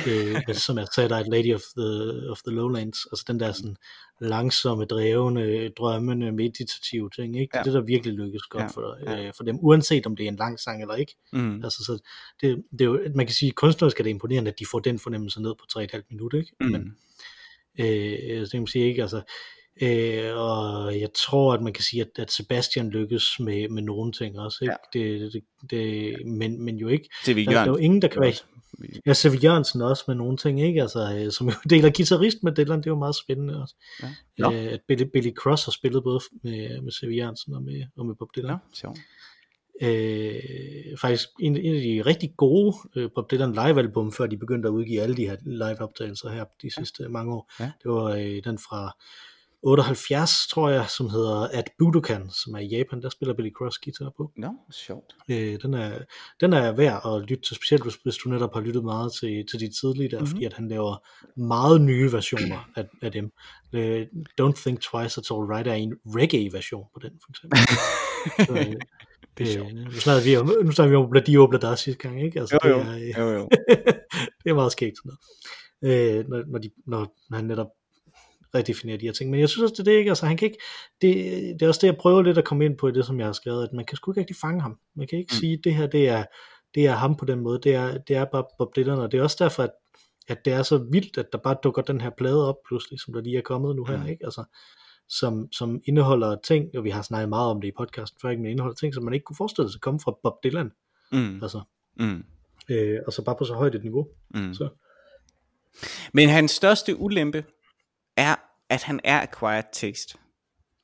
øh, som er Satellite Lady of the, of the Lowlands, altså den der sådan langsomme, drevne, drømmende, meditative ting, ikke? Det er det, der virkelig lykkes godt ja. for, øh, for dem, uanset om det er en lang sang eller ikke. Mm. Altså, så det, det er jo, man kan sige, kunstnerisk er det imponerende, at de får den fornemmelse ned på 3,5 minutter, ikke? Mm. Men, øh, så kan man sige, ikke? Altså, Øh, og jeg tror, at man kan sige, at, at Sebastian lykkes med, med nogle ting også. Ikke? Ja. Det, det, det, men, men jo ikke. Det der, der er jo ingen, der kan være... Ja, Sevi Jørgensen også med nogle ting, ikke? Altså, øh, som jo deler guitarist med Dylan, det er jo meget spændende også. Ja. Øh, at Billy, Billy Cross har spillet både med, med Sevi Jørgensen og med, og med Bob Dylan. Ja, sjov. Øh, faktisk en, en af de rigtig gode øh, Bob Dylan live album, før de begyndte at udgive alle de her live optagelser her de sidste ja. mange år. Ja. Det var øh, den fra 78, tror jeg, som hedder At Budokan, som er i Japan. Der spiller Billy Cross guitar på. Nå, no, sjovt. Øh, den, er, den er værd at lytte til, specielt hvis, hvis du netop har lyttet meget til, til de tidlige der, mm-hmm. fordi at han laver meget nye versioner af, af dem. Øh, Don't Think Twice, It's All Right er en reggae-version på den, for eksempel. Så, øh, Øh, nu snakker vi om, nu snakker vi om Bladi Obladas sidste gang, ikke? Altså, jo, jo. Det er, jo, jo. det er meget skægt sådan noget. Øh, når, når, de, når, når han netop redefinere de her ting. Men jeg synes også, det er det ikke, altså han kan ikke, det, det er også det, jeg prøver lidt at komme ind på i det, som jeg har skrevet, at man kan sgu ikke rigtig fange ham. Man kan ikke mm. sige, at det her, det er, det er ham på den måde, det er, det er bare Bob Dylan, og det er også derfor, at, at det er så vildt, at der bare dukker den her plade op pludselig, som der lige er kommet nu her, mm. ikke? Altså, som, som indeholder ting, og vi har snakket meget om det i podcasten før, men indeholder ting, som man ikke kunne forestille sig komme fra Bob Dylan. Mm. Altså, mm. Øh, og så bare på så højt et niveau. Mm. Så. Men hans største ulempe at han er acquired taste.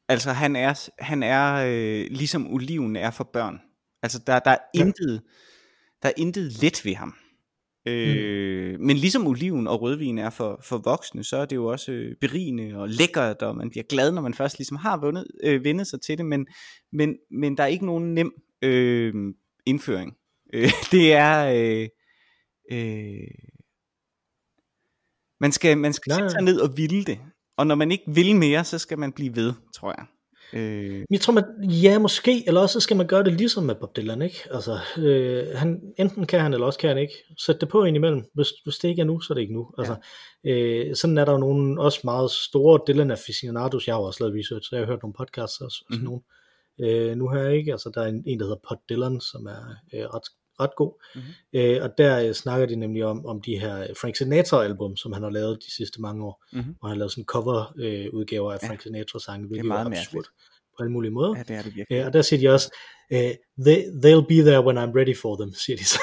Altså han er, han er øh, ligesom oliven er for børn. Altså der, der er ja. intet, der er intet let ved ham. Øh, mm. Men ligesom oliven og rødvin er for, for voksne, så er det jo også øh, berigende og lækkert, og man bliver glad, når man først ligesom har vundet, øh, vendet sig til det, men, men, men der er ikke nogen nem øh, indføring. Øh, det er... Øh, øh, man skal, man skal sætte sig ned og ville det. Og når man ikke vil mere, så skal man blive ved, tror jeg. Øh... Jeg tror, man, ja, måske, eller også skal man gøre det ligesom med Bob Dylan, ikke? Altså, øh, han, enten kan han, eller også kan han ikke. Sæt det på ind imellem. Hvis, hvis det ikke er nu, så er det ikke nu. Altså, ja. øh, sådan er der jo nogle også meget store Dylan aficionados. Jeg har også lavet research, så jeg har hørt nogle podcasts også. Mm-hmm. Sådan nogle. Øh, nu her ikke, altså der er en, en der hedder Pod Dylan, som er øh, ret ret god. Mm-hmm. Øh, og der øh, snakker de nemlig om, om de her Frank Sinatra-album, som han har lavet de sidste mange år, mm-hmm. hvor han har lavet sådan cover øh, udgaver af Frank ja. Sinatra-sange, hvilket er, er absurd på alle mulige måder. Ja, det er det virkelig. Øh, og der siger de også, øh, they, they'll be there when I'm ready for them, siger de så.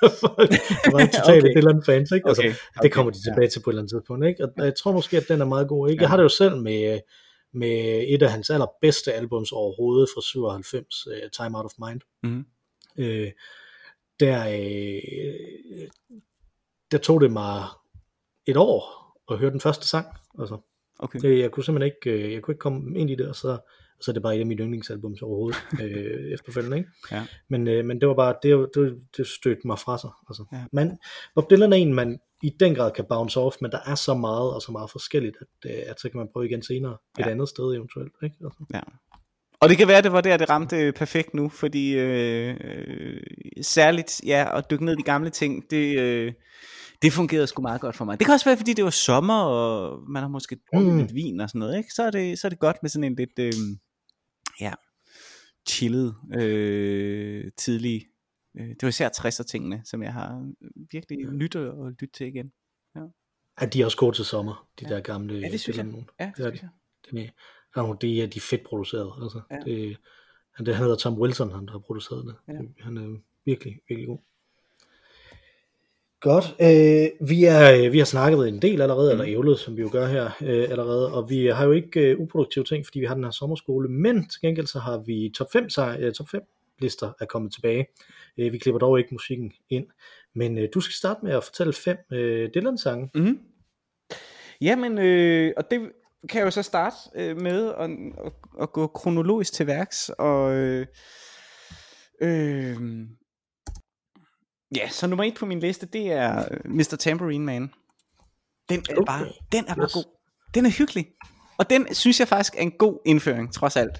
folk, var totalt Okay. Dylan fans, ikke? Altså, Okay, det okay, kommer de ja. tilbage til på et eller andet tidspunkt, ikke? Og jeg tror måske, at den er meget god, ikke? Ja. Jeg har det jo selv med, øh, med et af hans allerbedste albums overhovedet fra 97, uh, Time Out of Mind. Mhm. Øh, der, øh, der tog det mig et år at høre den første sang. Altså, Okay. det, jeg kunne simpelthen ikke, øh, jeg kunne ikke komme ind i det, og så, og så er det bare et af mine yndlingsalbums overhovedet øh, efterfølgende. Ikke? Ja. Men, øh, men det var bare, det, det, det stødte mig fra sig. Altså. Ja. Man, Bob Dylan er en, man i den grad kan bounce off, men der er så meget og så meget forskelligt, at, øh, at så kan man prøve igen senere et Ja. andet sted eventuelt. Ikke? Altså. Ja. Og det kan være, det var der, det ramte perfekt nu, fordi øh, øh, særligt ja, at dykke ned i de gamle ting, det, øh, det fungerede sgu meget godt for mig. Det kan også være, fordi det var sommer, og man har måske drukket Mm. lidt vin og sådan noget, ikke? Så, er det, så er det godt med sådan en lidt øh, ja, chillet, øh, tidlig, øh, det var især 60'er tingene, som jeg har virkelig nyttet at lytte til igen. At de er også gode til sommer, de Ja. der gamle Ja, det synes jeg. Ja, det Det er synes jeg. Det er, der er nogle, de, er, de fedt produceret. Altså. Ja. Det, han, det, han hedder Tom Wilson, han der har produceret det. Ja. Han er virkelig, virkelig god. Godt. Øh, vi, er, vi har snakket en del allerede, Mm. eller ævlet, som vi jo gør her øh, allerede, og vi har jo ikke øh, uproduktive ting, fordi vi har den her sommerskole, men til gengæld så har vi top 5, sej- øh, top 5 lister er kommet tilbage. Øh, vi klipper dog ikke musikken ind, men øh, du skal starte med at fortælle fem øh, Dylan-sange. Mm-hmm. Jamen, øh, og det kan jeg jo så starte øh, med at, at, at gå kronologisk til værks, og øh, øh, ja, så nummer et på min liste, det er øh, Mr. Tambourine Man. Den er Okay. bare, den er bare Yes. god. Den er hyggelig. Og den synes jeg faktisk er en god indføring, trods alt.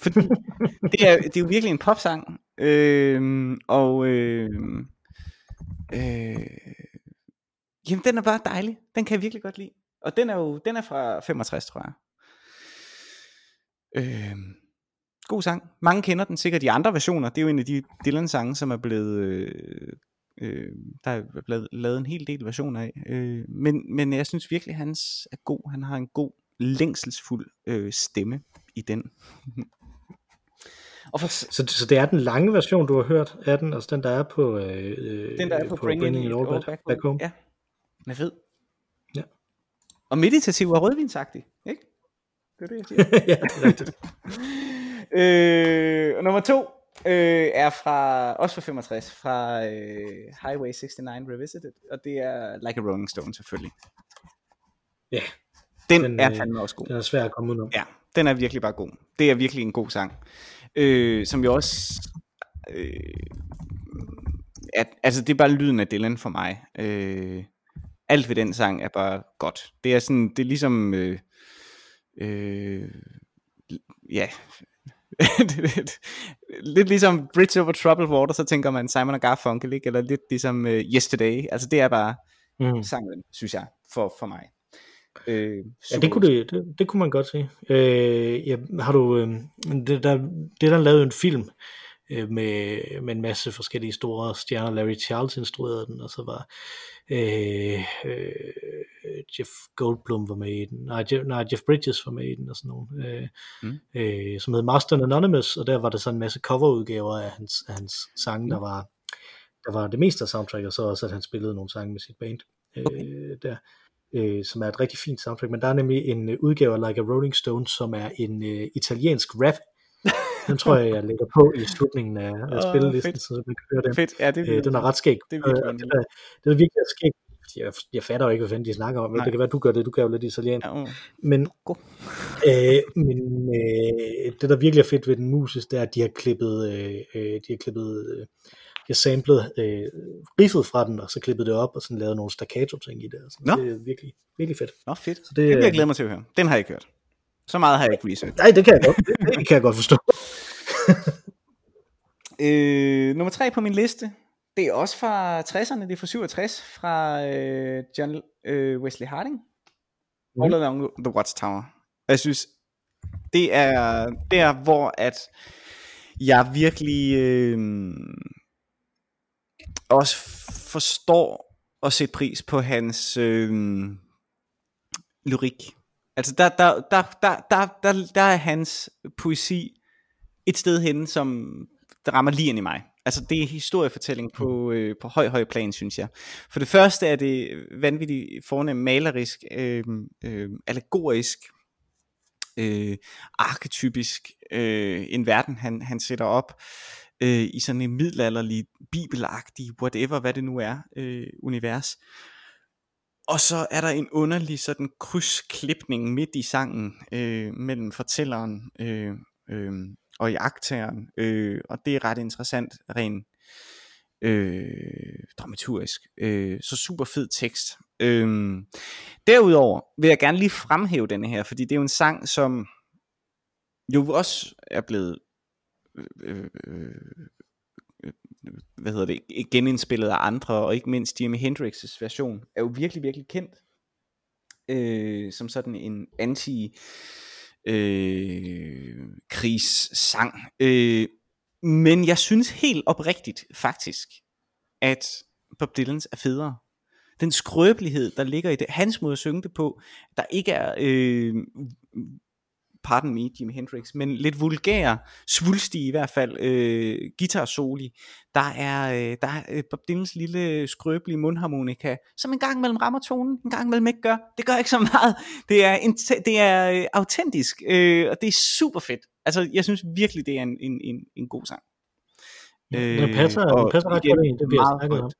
Fordi det er, det er jo virkelig en popsang, øh, og øh, øh, Jamen, den er bare dejlig. Den kan jeg virkelig godt lide. Og den er jo den er fra 65, tror jeg. Øh, god sang. Mange kender den sikkert de andre versioner. Det er jo en af de Dylan-sange, som er blevet... Øh, øh, der er blevet lavet en hel del versioner af. Øh, men, men jeg synes virkelig, hans er god. Han har en god, længselsfuld øh, stemme i den. Og for, Så, så det er den lange version, du har hørt af den, altså den, der er på, øh, den der er på, på Bringing, It All Back, back Home. Ja, den er fed. Og meditativ og rødvinsagtig, ikke? Det er det, jeg siger. ja, det er rigtigt. øh, og nummer to øh, er fra, også fra 65, fra øh, Highway 69 Revisited, og det er Like a Rolling Stone selvfølgelig. Ja, Den, Den, den er øh, fandme også god. den er svær at komme udenom. Ja, den er virkelig bare god. Det er virkelig en god sang. Øh, som jo også... Øh, at, altså, det er bare lyden af Dylan for mig. Øh, alt ved den sang er bare godt. Det er sådan, det er ligesom... Øh, øh, ja... lidt ligesom Bridge Over Troubled Water, så tænker man Simon og Garfunkel, ikke? Eller lidt ligesom uh, Yesterday. Altså, det er bare Mm. sangen, synes jeg, for, for mig. Øh, Ja, det kunne, det, det, det kunne man godt sige. Øh, ja, har du, øh, det, der, det der lavede en film øh, med, med en masse forskellige store stjerner. Larry Charles instruerede den, og så var øh, øh, Jeff Goldblum var med i den. Nej, Jeff, nej, Jeff Bridges var med i den, og sådan nogle. Øh, Mm. øh, som hed Master Anonymous, og der var der så en masse coverudgaver af hans, af hans sange, der var der var det meste af soundtrack, og så også, at han spillede nogle sange med sit band øh, der, øh, som er et rigtig fint soundtrack, men der er nemlig en øh, udgave af Like a Rolling Stone, som er en øh, italiensk rap. Den tror jeg, jeg lægger på i slutningen af, af spillelisten, fedt. så man kan høre den. Fedt, ja, det Øh, den er ret skæg. Det er virkelig Øh, det, er virkelig skæg. Jeg, jeg fatter jo ikke, hvad fanden de snakker om. men Nej. Det kan være, du gør det. Du kan jo lidt italiensk. Ja, uh. Men, øh, men øh, det, der virkelig er fedt ved den musisk, det er, at de har klippet, øh, øh, de har klippet, øh, de har samlet øh, riffet fra den, og så klippet det op, og sådan lavet nogle staccato ting i det. Og sådan. Nå. Det er virkelig, virkelig fedt. Nå, fedt. Så Det, det, vil jeg glæde mig til at høre. Den har jeg ikke hørt. Så meget har jeg ikke research. Nej, det kan jeg godt, det, det kan jeg godt forstå. Øh, nummer tre på min liste, det er også fra 60'erne, det er fra 67, fra øh, John øh, Wesley Harding. Mhm. All Along the Watchtower. Jeg synes, det er der, hvor at jeg virkelig øh, også forstår at sætte pris på hans øh, lyrik. Altså der, der, der, der, der, der, der er hans poesi et sted henne, som der rammer lige ind i mig. Altså det er historiefortælling på, øh, på høj, høj plan, synes jeg. For det første er det vanvittigt fornemt malerisk, øh, øh, allegorisk, øh, arketypisk, øh, en verden, han, han sætter op øh, i sådan en middelalderlig, bibelagtig, whatever, hvad det nu er, øh, univers. Og så er der en underlig sådan krydsklipning midt i sangen øh, mellem fortælleren øh, øh, og jagttageren, øh, og det er ret interessant rent øh, dramaturgisk. Øh, så super fed tekst. Øh, derudover vil jeg gerne lige fremhæve denne her, fordi det er jo en sang, som jo også er blevet øh, øh, øh hvad hedder det, genindspillet af andre, og ikke mindst Jimi Hendrix' version, er jo virkelig, virkelig kendt øh, som sådan en anti øh, krigssang. Øh, men jeg synes helt oprigtigt faktisk, at Bob Dylans er federe. Den skrøbelighed, der ligger i det, hans måde at synge det på, der ikke er øh, pardon me, Jimi Hendrix, men lidt vulgær, svulstig i hvert fald, øh, guitar-soli. Der er, øh, der er øh, Bob Dylans lille skrøbelige mundharmonika, som en gang mellem rammer tonen, en gang mellem ikke gør. Det gør ikke så meget. Det er, det er øh, autentisk, øh, og det er super fedt. Altså, jeg synes virkelig, det er en, en, en, en god sang. Øh, den passer, den passer ret godt ind, det vi har snakket om.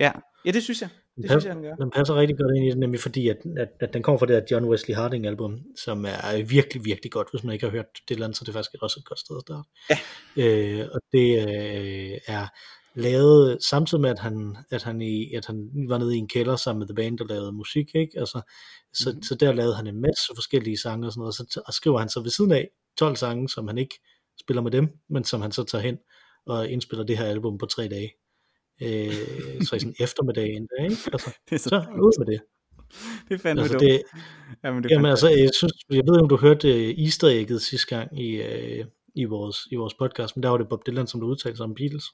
Ja, ja, det synes jeg. Det den, synes jeg, den gør. Den passer rigtig godt ind i det, nemlig fordi, at, at, at den kommer fra det der John Wesley Harding album, som er virkelig, virkelig godt. Hvis man ikke har hørt det eller andet, så er det faktisk også et godt sted at starte. Ja. Øh, og det øh, er lavet samtidig med, at han, at, han i, at han var nede i en kælder sammen med The Band, der lavede musik, ikke? Altså, så, mm. så der lavede han en masse forskellige sange og sådan noget, og så og skriver han så ved siden af 12 sange, som han ikke spiller med dem, men som han så tager hen og indspiller det her album på tre dage øh, så i sådan eftermiddag endda, ikke? Altså, det er så, så ud med det. Det er fandme altså, det, Jamen, det jamen altså, jeg, synes, jeg ved ikke, om du hørte uh, easter egget sidste gang i, uh, i, vores, i vores podcast, men der var det Bob Dylan, som du udtalte sig om Beatles.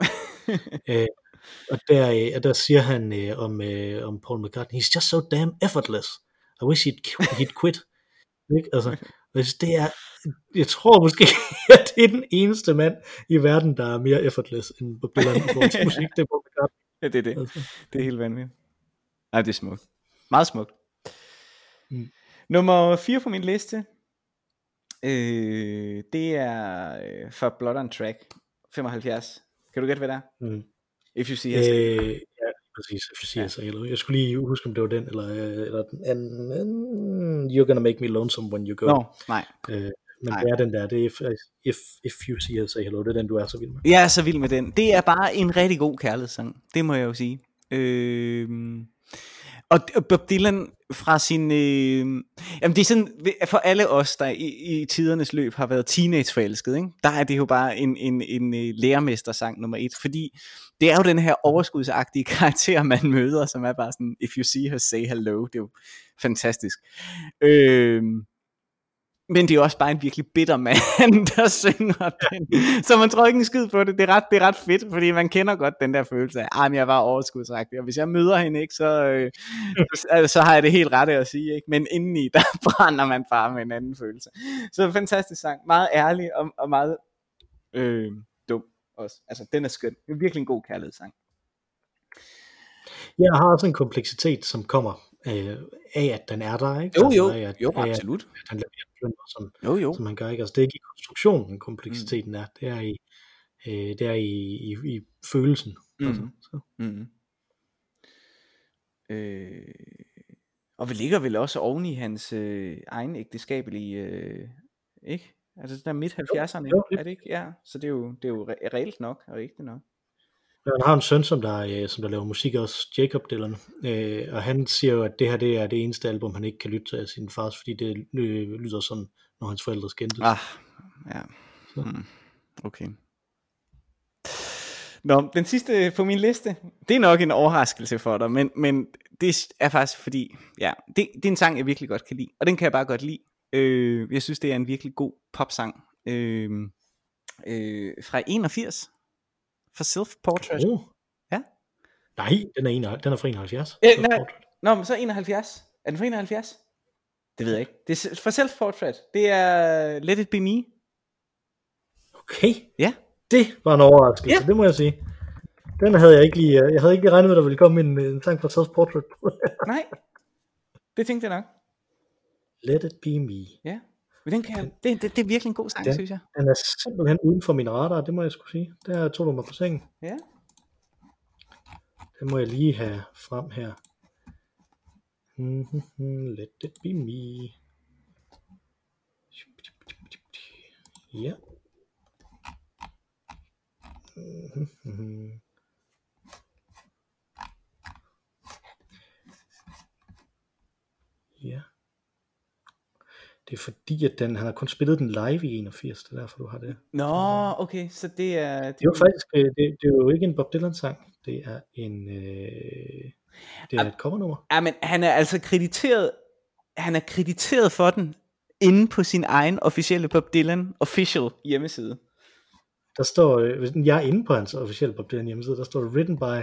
uh, og der, uh, der siger han uh, om, uh, om Paul McCartney, he's just so damn effortless. I wish he'd, he'd quit. Ikke? Altså, hvis det er, jeg tror måske, at det er den eneste mand i verden, der er mere effortless end Bob Dylan i forhold til musik. Det er McCartney. Ja, det er det. Altså. Det er helt vanvittigt. Nej, det er smukt. Meget smukt. Mm. Nummer 4 på min liste, øh, det er øh, for Blood on Track 75. Kan du gætte, hvad det er? Mm. If you see us. Øh, ja, præcis. If you see ja. Eller, jeg skulle lige huske, om det var den, eller, eller den anden. You're gonna make me lonesome when you go. Nå, nej. Øh, men nej. det er den der, det er if, if, if you see us, say hello, det er den, du er så vild med. Jeg er så vild med den. Det er bare en rigtig god kærlighedssang. Det må jeg jo sige. Øh, og Bob Dylan fra sin... Øh, jamen det er sådan, for alle os, der i, i tidernes løb har været teenageforelsket, ikke? der er det jo bare en, en, en, øh, en lærermestersang nummer et, fordi det er jo den her overskudsagtige karakter, man møder, som er bare sådan, if you see her, say hello, det er jo fantastisk. Øh, men det er også bare en virkelig bitter mand, der synger den. Så man tror ikke en skid på det. Det er ret, det er ret fedt, fordi man kender godt den der følelse af, at jeg var overskudsagtig, og hvis jeg møder hende ikke, så, øh, så, så har jeg det helt ret at sige. Ikke? Men indeni, der brænder man bare med en anden følelse. Så fantastisk sang. Meget ærlig og, og meget øh, dum også. Altså, den er skøn. Det er virkelig en god kærlighedssang. Jeg har også en kompleksitet, som kommer øh, af, at den er der, ikke? Jo, jo, altså, af, at, jo, af, absolut. At, at han leverer som, jo, jo. som han gør, ikke? Altså, det er ikke i konstruktionen, kompleksiteten mm. er. Det er i, øh, det er i, i, i følelsen. Mm. Altså, så. Mm. Øh, og vi ligger vel også oven i hans øh, egen ægteskabelige, øh, ikke? Altså der midt 70'erne, jo, er det ikke? Ja, så det er jo, det er jo re- reelt nok og rigtigt nok. Han har en søn, som der, øh, som der laver musik også, Jacob Dylan, øh, og han siger jo, at det her det er det eneste album, han ikke kan lytte til af sin fars, fordi det øh, lyder sådan, når hans forældre skændtes. Ah, ja. Hmm. Okay. Nå, den sidste på min liste, det er nok en overraskelse for dig, men, men det er faktisk fordi, ja, det, det er en sang, jeg virkelig godt kan lide, og den kan jeg bare godt lide. Øh, jeg synes, det er en virkelig god popsang. Øh, øh, fra 81, for Self Portrait. Oh. Ja. Nej, den er, en, den er fra 71. Øh, nej, nå, men så 71. Er den fra 71? Det ved jeg ikke. Det er for self-portrait. Det er Let It Be Me. Okay, Ja. det var en overraskelse, Ja. det må jeg sige. Den havde jeg ikke lige, øh, jeg havde ikke lige regnet med, at der ville komme en, en sang fra Self Portrait på. Nej. Det tænkte jeg nok. Let it be me. Ja. Men den kan, det, det, det er virkelig en god sang, Ja. synes jeg. Den er simpelthen uden for min radar, det må jeg skulle sige. Der tog du mig på sengen. Ja. Den må jeg lige have frem her. Let it be me. Ja. Ja. Det er fordi, at den, han har kun spillet den live i 81, det er derfor, du har det. Nå, okay, så det er... Det er jo faktisk, øh, det, det er jo ikke en Bob Dylan sang, det er en, øh, det er et covernummer. Ja, men han er altså krediteret, han er krediteret for den inde på sin egen officielle Bob Dylan official hjemmeside. Der står, øh, hvis jeg er inde på hans officielle Bob Dylan hjemmeside, der står det, written by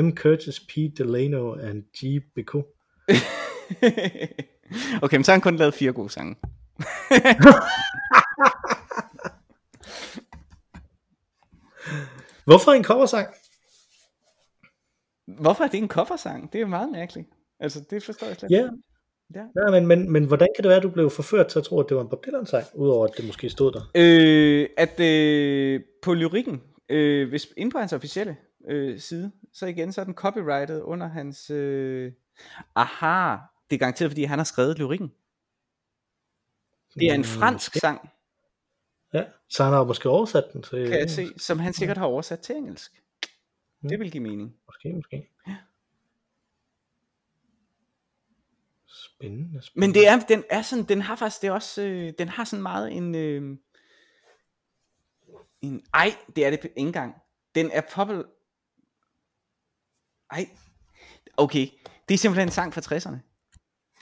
M. Curtis P. Delano and G. Biko. okay, men så har han kun lavet fire gode sange. Hvorfor en coversang? Hvorfor er det en coversang? Det er meget mærkeligt. Altså, det forstår jeg slet Ja, Ja. ja men, men, men hvordan kan det være, at du blev forført til at tro, at det var en Bob Dylan sang, udover at det måske stod der? Øh, at øh, på lyrikken, øh, hvis inde på hans officielle øh, side, så igen, så er den copyrightet under hans... Øh, aha, det er garanteret, fordi han har skrevet lyrikken. Det er en fransk sang, Ja, så han har måske oversat den til kan jeg se, som han sikkert har oversat til engelsk. Mm. Det vil give mening. Måske, måske. Spændende, spændende. Men det er, den er sådan, den har faktisk, det er også, øh, den har sådan meget en, øh, en, ej, det er det ikke engang. Den er poppel, ej, okay, det er simpelthen en sang fra 60'erne.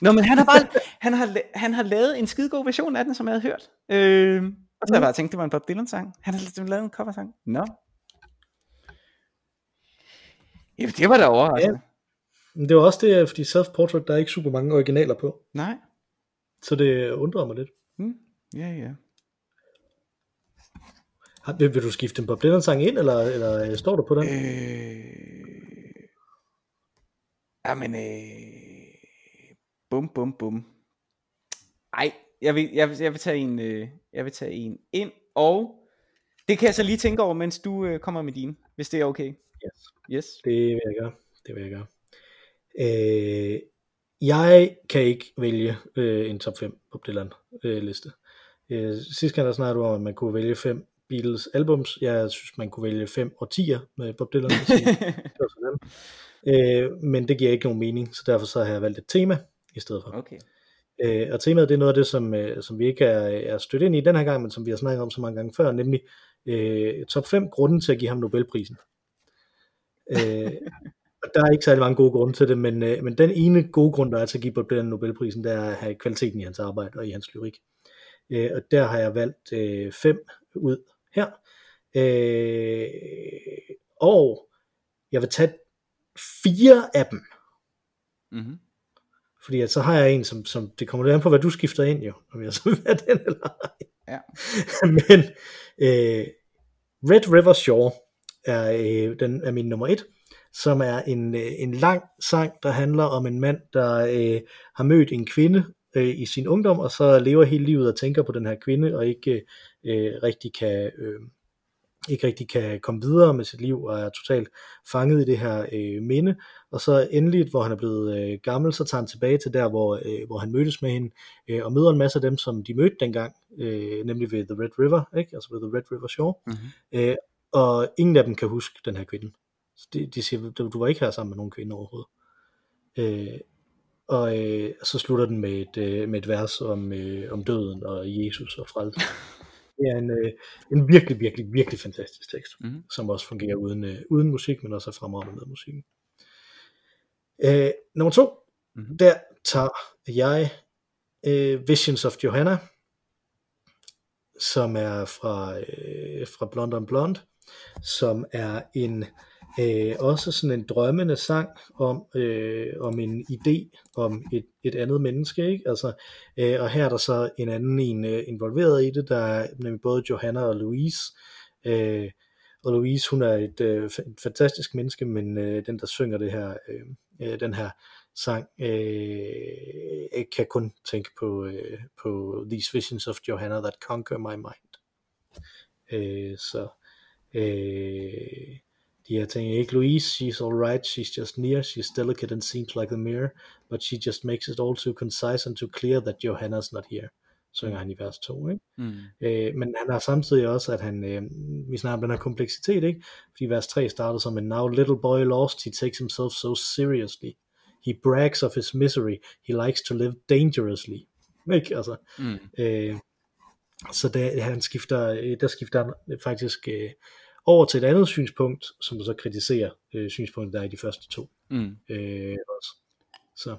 Nå, men han har bare, han har, han har lavet en skide god version af den, som jeg havde hørt. Øh, og så har jeg bare tænkt, det var en Bob Dylan sang. Han har lavet en cover sang. Nå. Ja, det var da overraskende. Men det var også det, fordi Self-Portrait, der er ikke super mange originaler på. Nej. Så det undrer mig lidt. Hmm. Ja, ja. Har- Vil, vil du skifte en Bob Dylan sang ind, eller, eller øh, står du på den? Øh... Jamen, øh... Bum, bum, bum. Ej, jeg vil, jeg vil, jeg vil tage en, øh, jeg vil tage en ind, og det kan jeg så lige tænke over, mens du øh, kommer med din, hvis det er okay. Yes. Yes. Det vil jeg gøre. Det vil jeg gøre. Øh, jeg kan ikke vælge øh, en top 5 Bob Dylan øh, liste. Øh, sidste gang der snakkede du om, at man kunne vælge fem Beatles albums. Jeg synes, man kunne vælge fem årtier med Bob Dylan. sådan. øh, men det giver ikke nogen mening, så derfor så har jeg valgt et tema i stedet for. Okay. Øh, og temaet det er noget af det, som, øh, som vi ikke er, er stødt ind i den her gang, men som vi har snakket om så mange gange før, nemlig øh, top 5 grunde til at give ham Nobelprisen. øh, og der er ikke særlig mange gode grunde til det, men, øh, men den ene gode grund, der er til at give Bob Dylan Nobelprisen, det er at have kvaliteten i hans arbejde og i hans lyrik. Øh, og der har jeg valgt øh, fem ud her. Øh, og jeg vil tage fire af dem, Mm-hmm. Fordi at så har jeg en, som, som det kommer lidt an på, hvad du skifter ind jo, om jeg så vil være den eller ej. Ja. Men øh, Red River Shore er, øh, den er min nummer et, som er en, øh, en lang sang, der handler om en mand, der øh, har mødt en kvinde øh, i sin ungdom, og så lever hele livet og tænker på den her kvinde, og ikke øh, rigtig kan... Øh, ikke rigtig kan komme videre med sit liv og er totalt fanget i det her øh, minde. Og så endelig, hvor han er blevet øh, gammel, så tager han tilbage til der, hvor, øh, hvor han mødtes med hende, øh, og møder en masse af dem, som de mødte dengang, øh, nemlig ved The Red River, ikke? altså ved The Red River Shore. Mm-hmm. Øh, og ingen af dem kan huske den her kvinde. Så de, de siger, du, var ikke her sammen med nogen kvinde overhovedet. Øh, og øh, så slutter den med et, øh, med et vers om, øh, om døden og Jesus og frelse. Det er en, øh, en virkelig, virkelig, virkelig fantastisk tekst, Mhm. som også fungerer uden, øh, uden musik, men også er fremragende med musikken. Øh, nummer to, Mhm. der tager jeg øh, Visions of Johanna, som er fra, øh, fra Blonde on Blonde, som er en Øh, også sådan en drømmende sang om, øh, om en idé om et, et andet menneske, ikke? Altså, øh, og her er der så en anden en øh, involveret i det, der er nemlig både Johanna og Louise. Øh, og Louise, hun er et, øh, et fantastisk menneske, men øh, den, der synger det her, øh, øh den her sang, øh, kan kun tænke på, øh, på These Visions of Johanna That Conquer My Mind. Øh, så øh, de her ting, ikke Louise, she's alright, she's just near, she's delicate and seems like a mirror, but she just makes it all too concise and too clear that Johanna's not here synger han i vers 2. Ikke? Mm. Øh, men han har samtidig også, at han, øh, vi snakker om den her kompleksitet, ikke? fordi vers 3 starter som en now little boy lost, he takes himself so seriously. He brags of his misery, he likes to live dangerously. Ikke? Altså, mm. øh, så der, han skifter, øh, der skifter han faktisk øh, over til et andet synspunkt, som så kritiserer øh, synspunktet, der er i de første to. Mm. Øh, også. Så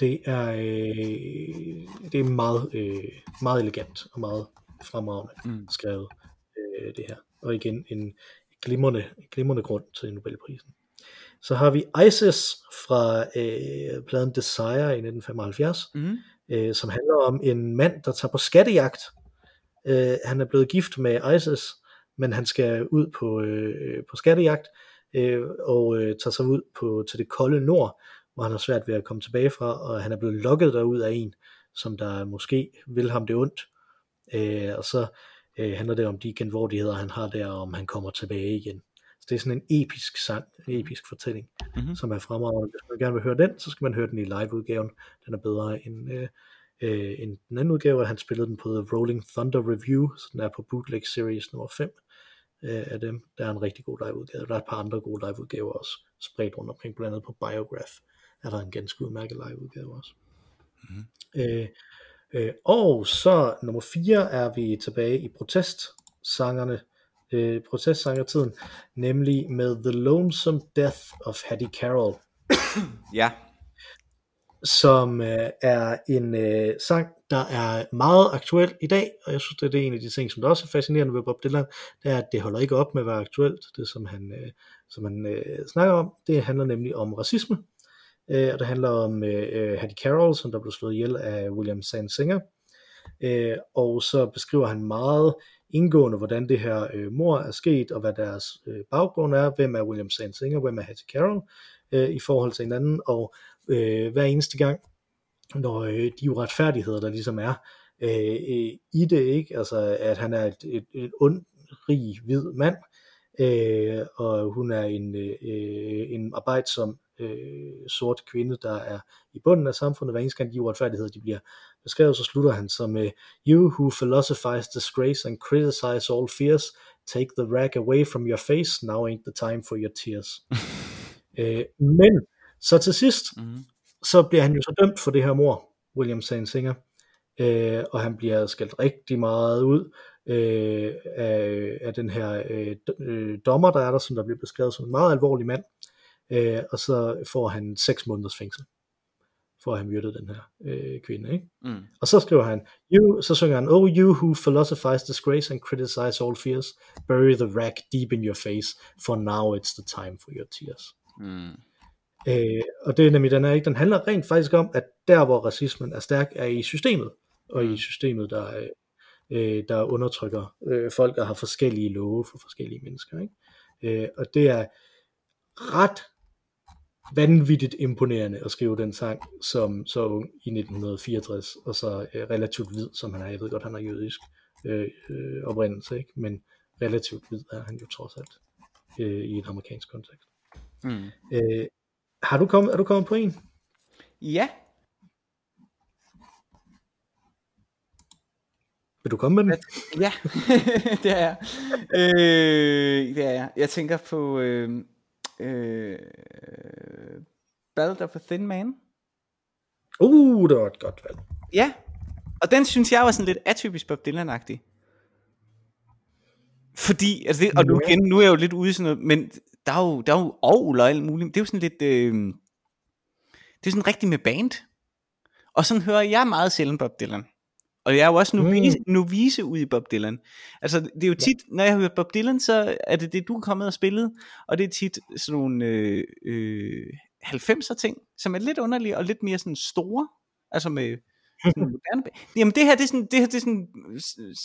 det er, øh, det er meget, øh, meget elegant og meget fremragende mm. skrevet, øh, det her. Og igen, en glimrende, glimrende grund til Nobelprisen. Så har vi Isis fra øh, pladen Desire i 1975, mm. øh, som handler om en mand, der tager på skattejagt. Øh, han er blevet gift med Isis, men han skal ud på, øh, på skattejagt, øh, og øh, tager sig ud på, til det kolde nord, hvor han har svært ved at komme tilbage fra, og han er blevet lokket derud af en, som der måske vil ham det ondt. Øh, og så øh, handler det om de genvordigheder, han har der, og om han kommer tilbage igen. Så det er sådan en episk sang, en episk fortælling, mm-hmm. som er fremragende. Hvis man gerne vil høre den, så skal man høre den i liveudgaven. Den er bedre end, øh, øh, end den anden udgave, han spillede den på The Rolling Thunder Review, så den er på Bootleg Series nummer 5 øh, af dem. Der er en rigtig god liveudgave. Der er et par andre gode liveudgaver også spredt rundt omkring, blandt andet på Biograph er der en ganske udmærket live udgave også. Mm-hmm. Øh, øh, og så nummer 4 er vi tilbage i protestsangerne, øh, protestsangertiden, nemlig med The Lonesome Death of Hattie Carroll. ja. Som øh, er en øh, sang, der er meget aktuel i dag, og jeg synes, det er en af de ting, som der også er fascinerende ved Bob Dylan, det er, at det holder ikke op med at være aktuelt, det som han, øh, som han øh, snakker om. Det handler nemlig om racisme, øh, og det handler om øh, øh Hattie Carroll, som der blev slået ihjel af William Singer. Øh, og så beskriver han meget indgående, hvordan det her øh, mor er sket, og hvad deres øh, baggrund er, hvem er William Singer, hvem er Hattie Carroll, øh, i forhold til hinanden, og øh, hver eneste gang, når øh, de uretfærdigheder, der ligesom er øh, i det, ikke? altså at han er et, et, et ond, rig, hvid mand, øh, og hun er en, øh, en arbejdsom øh, sort kvinde, der er i bunden af samfundet, hver eneste gang de uretfærdigheder de bliver beskrevet, så slutter han som med, You who philosophize disgrace and criticize all fears, take the rag away from your face, now ain't the time for your tears. øh, men så til sidst, mm. så bliver han jo så dømt for det her mor, William Singer, øh, og han bliver skældt rigtig meget ud øh, af, af den her øh, øh, dommer, der er der, som der bliver beskrevet som en meget alvorlig mand, øh, og så får han 6 måneders fængsel for at have myrdet den her øh, kvinde. Ikke? Mm. Og så skriver han, you, så synger han, Oh you who philosophize disgrace and criticize all fears, bury the rack deep in your face, for now it's the time for your tears. Mm. Øh, og det er nemlig, den, er ikke, den handler rent faktisk om, at der hvor racismen er stærk, er i systemet, og i mm. systemet, der, øh, der undertrykker øh, folk, der har forskellige love for forskellige mennesker. Ikke? Øh, og det er ret vanvittigt imponerende at skrive den sang som så ung i 1964, og så øh, relativt hvid, som han er. Jeg ved godt, han er jødisk øh, øh, oprindelse, ikke? men relativt hvid er han jo trods alt øh, i en amerikansk kontekst. Mm. Øh, har du kommet, er du kommet på en? Ja. Vil du komme med den? Ja, det er jeg. Øh, det er jeg. Jeg tænker på... Øh øh, Ballad of a Thin Man. Uh, det var et godt valg. Ja, og den synes jeg var sådan lidt atypisk Bob Dylan-agtig. Fordi, altså det, og nu, igen, nu er jeg jo lidt ude i sådan noget, men der er jo, der er jo ovl og alt muligt. Det er jo sådan lidt, øh, det er sådan rigtig med band. Og sådan hører jeg meget sjældent Bob Dylan. Og jeg er jo også novice, mm. novice ude i Bob Dylan. Altså, det er jo tit, ja. når jeg hører Bob Dylan, så er det det, du er kommet og spillet, og det er tit sådan nogle øh, øh, 90'er ting, som er lidt underlige og lidt mere sådan store, altså med sådan moderne. Jamen det her, det er sådan, det her, det er sådan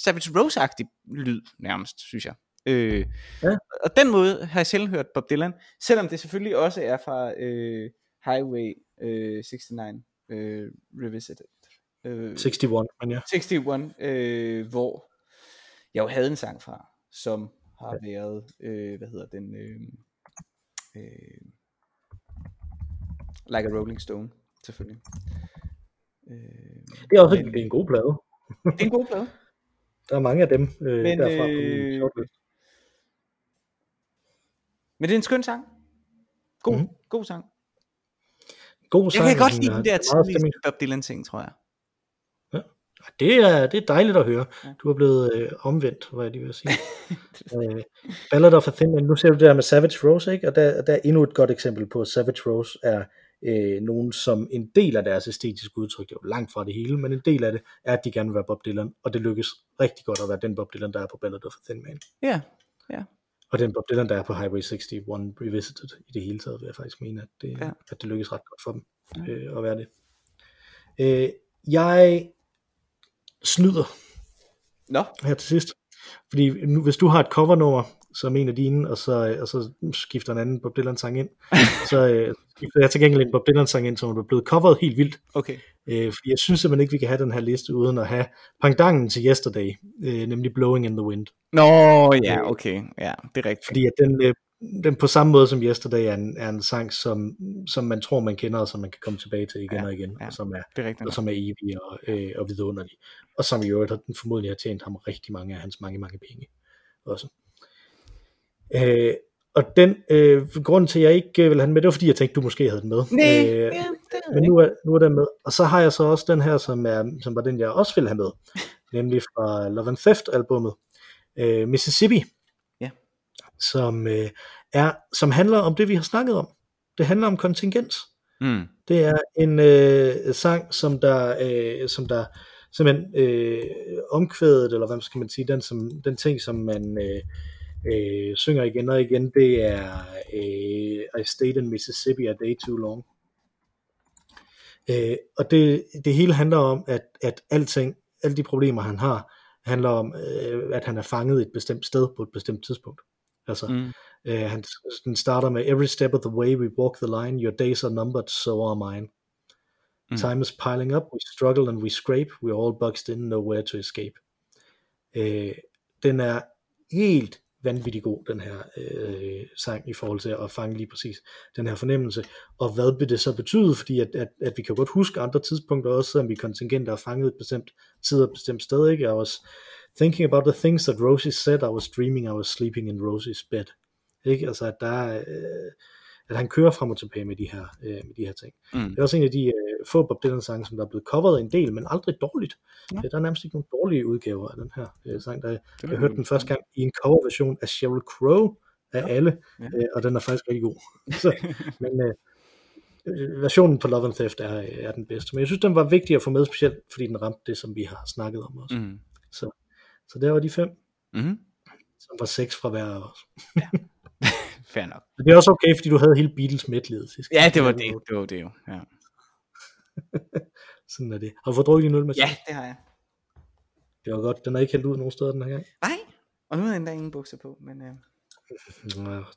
Savage Rose-agtig lyd, nærmest, synes jeg. Øh, ja. Og den måde har jeg selv hørt Bob Dylan, selvom det selvfølgelig også er fra øh, Highway øh, 69 øh, Revisited. Øh, 61, men ja. 61, øh, hvor jeg jo havde en sang fra, som har ja. været, øh, hvad hedder den, øh, øh, Like a Rolling Stone, selvfølgelig. Øh, det er også men, det er en god plade. det er en god plade. Der er mange af dem øh, men, derfra øh, på min Men det er en skøn sang. God, mm. god sang. God sang. Jeg kan godt lide den der tidlige Bob Dylan ting, tror jeg. Det er, det er dejligt at høre. Ja. Du er blevet øh, omvendt, hvad jeg lige vil sige. øh, Ballad of a Thin Man. Nu ser du det der med Savage Rose, ikke? og der, der er endnu et godt eksempel på, at Savage Rose er øh, nogen, som en del af deres æstetiske udtryk, det er jo langt fra det hele, men en del af det er, at de gerne vil være Bob Dylan, og det lykkes rigtig godt at være den Bob Dylan, der er på Ballad of a Thin Man. Ja, ja. Og den Bob Dylan, der er på Highway 61 Revisited i det hele taget, vil jeg faktisk mene, at det, ja. at det lykkes ret godt for dem ja. øh, at være det. Øh, jeg snyder Nå. her til sidst. Fordi nu, hvis du har et covernummer, som en af dine, og så, og så skifter en anden Bob Dylan sang ind, så øh, skifter jeg til gengæld en Bob Dylan sang ind, som er blevet coveret helt vildt. Okay. Øh, fordi jeg synes simpelthen ikke, vi kan have den her liste uden at have pangdangen til Yesterday, øh, nemlig Blowing in the Wind. Nå, ja, øh, okay. Ja, det er rigtigt. Fordi at den, øh, den på samme måde som Yesterday er en, er en sang, som, som man tror, man kender, og som man kan komme tilbage til igen ja, og igen, ja, og som er, det er og som er evig og, øh, og vidunderlig. Og som i øvrigt har den formodentlig har tjent ham rigtig mange af hans mange, mange penge også. Øh, og den øh, grund til, at jeg ikke øh, vil have den med, det var fordi, jeg tænkte, du måske havde den med. Nej, øh, ja, det men nu er, nu er den med. Og så har jeg så også den her, som, er, som var den, jeg også ville have med. nemlig fra Love and Theft albumet. Øh, Mississippi som, øh, er, som handler om det, vi har snakket om. Det handler om kontingens. Mm. Det er en øh, sang, som der, øh, som der simpelthen øh, omkvædet, eller hvad skal man sige, den, som, den ting, som man øh, øh, synger igen og igen, det er øh, I stayed in Mississippi a day too long. Øh, og det, det hele handler om, at, at alting, alle de problemer, han har, handler om, øh, at han er fanget et bestemt sted på et bestemt tidspunkt. Altså, mm. øh, han, den starter med, Every step of the way we walk the line, your days are numbered, so are mine. Mm. Time is piling up, we struggle and we scrape, we're all boxed in, nowhere to escape. Øh, den er helt vanvittig god, den her øh, sang, i forhold til at fange lige præcis den her fornemmelse. Og hvad vil det så betyde? Fordi at, at, at vi kan godt huske andre tidspunkter også, selvom vi kontingenter er fanget et bestemt tid og et bestemt sted, ikke? I også thinking about the things that Rosie said, I was dreaming I was sleeping in Rosie's bed. Ikke? Altså, at, der, øh, at han kører frem og tilbage med de her, øh, med de her ting. Mm. Det er også en af de øh, få Bob Dylan sange, som der er blevet coveret en del, men aldrig dårligt. Ja. Der er nærmest ikke nogen dårlige udgaver af den her øh, sang. Der, jeg har hørt den første gang i en coverversion af Sheryl Crow af ja. alle, ja. Øh, og den er faktisk rigtig god. Så, men øh, øh, versionen på Love and Theft er, er den bedste. Men jeg synes, den var vigtig at få med, specielt fordi den ramte det, som vi har snakket om også. Mm. Så så der var de fem. Mm-hmm. Som var seks fra hver af os. ja. Fair nok. Men det er også okay, fordi du havde hele Beatles medledet sidst. Ja, det var det. Det var det jo. Ja. Sådan er det. Har du fået drukket din øl med Ja, det har jeg. Det var godt. Den er ikke hældt ud nogen steder den her gang. Nej, og nu er der ingen bukser på, men... Uh...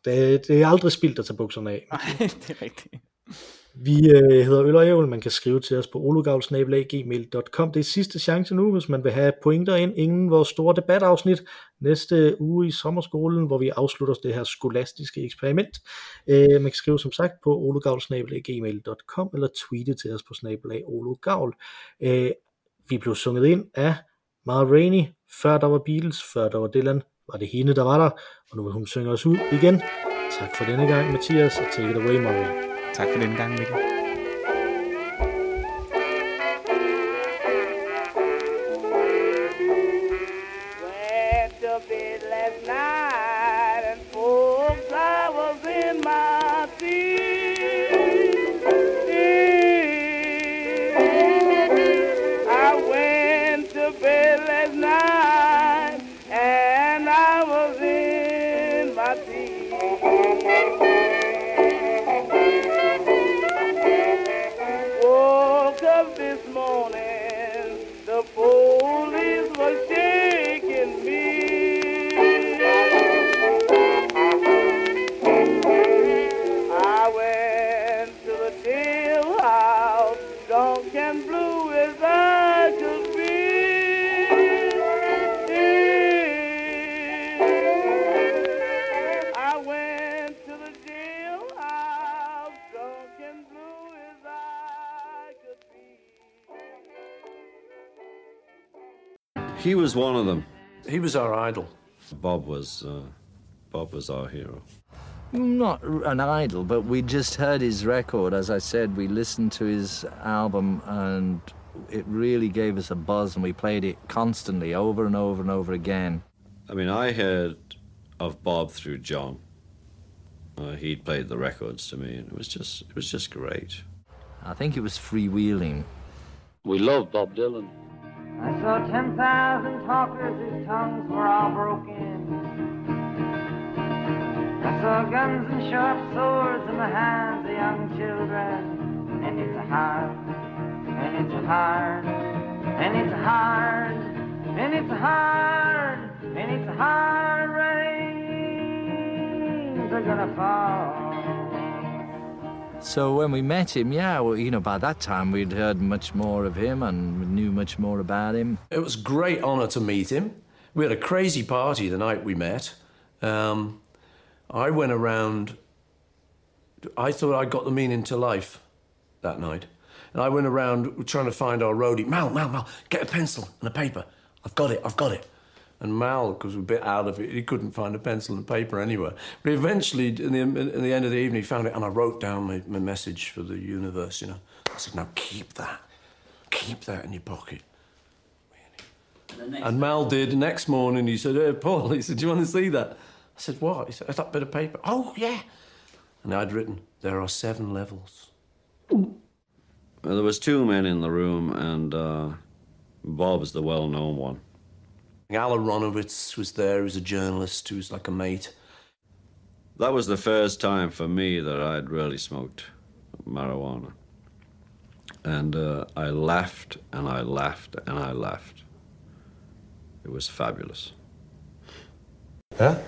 Det, det er aldrig spildt at tage bukserne af. Nej, det er rigtigt. Vi øh, hedder Øl og Ævel. Man kan skrive til os på olugavl.gmail.com. Det er sidste chance nu, hvis man vil have pointer ind inden vores store debatafsnit næste uge i sommerskolen, hvor vi afslutter det her skolastiske eksperiment. Øh, man kan skrive som sagt på olugavl.gmail.com eller tweete til os på snabelag olugavl. Øh, vi blev sunget ind af Mara Rainey, før der var Beatles, før der var Dylan, var det hende, der var der, og nu vil hun synge os ud igen. Tak for denne gang, Mathias, og take it away, Marie. Tak for den gang, Mikkel. Was one of them. He was our idol. Bob was uh, Bob was our hero. Not an idol, but we just heard his record. As I said, we listened to his album and it really gave us a buzz, and we played it constantly over and over and over again. I mean, I heard of Bob through John. Uh, he'd played the records to me, and it was just it was just great. I think it was freewheeling. We love Bob Dylan. I saw 10,000 talkers whose tongues were all broken. I saw guns and sharp swords in the hands of young children. And it's hard, and it's hard, and it's hard, and it's hard, and it's hard rains are gonna fall. So when we met him, yeah, well, you know, by that time we'd heard much more of him and knew much more about him. It was a great honour to meet him. We had a crazy party the night we met. Um, I went around. I thought I got the meaning to life that night. And I went around trying to find our roadie. Mal, Mal, Mal, get a pencil and a paper. I've got it, I've got it. And Mal, because we're a bit out of it, he couldn't find a pencil and paper anywhere. But eventually, in the, in the end of the evening, he found it, and I wrote down my, my message for the universe, you know. I said, now keep that. Keep that in your pocket. And Mal did. Next morning, he said, Hey, Paul, he said, Do you want to see that? I said, What? He said, That bit of paper. Oh, yeah. And I'd written, There are seven levels. Well, there was two men in the room, and uh, Bob's the well-known one. Al Aronowitz was there, he was a journalist, who was like a mate. That was the first time for me that I'd really smoked marijuana. And uh, I laughed and I laughed and I laughed. It was fabulous. Huh?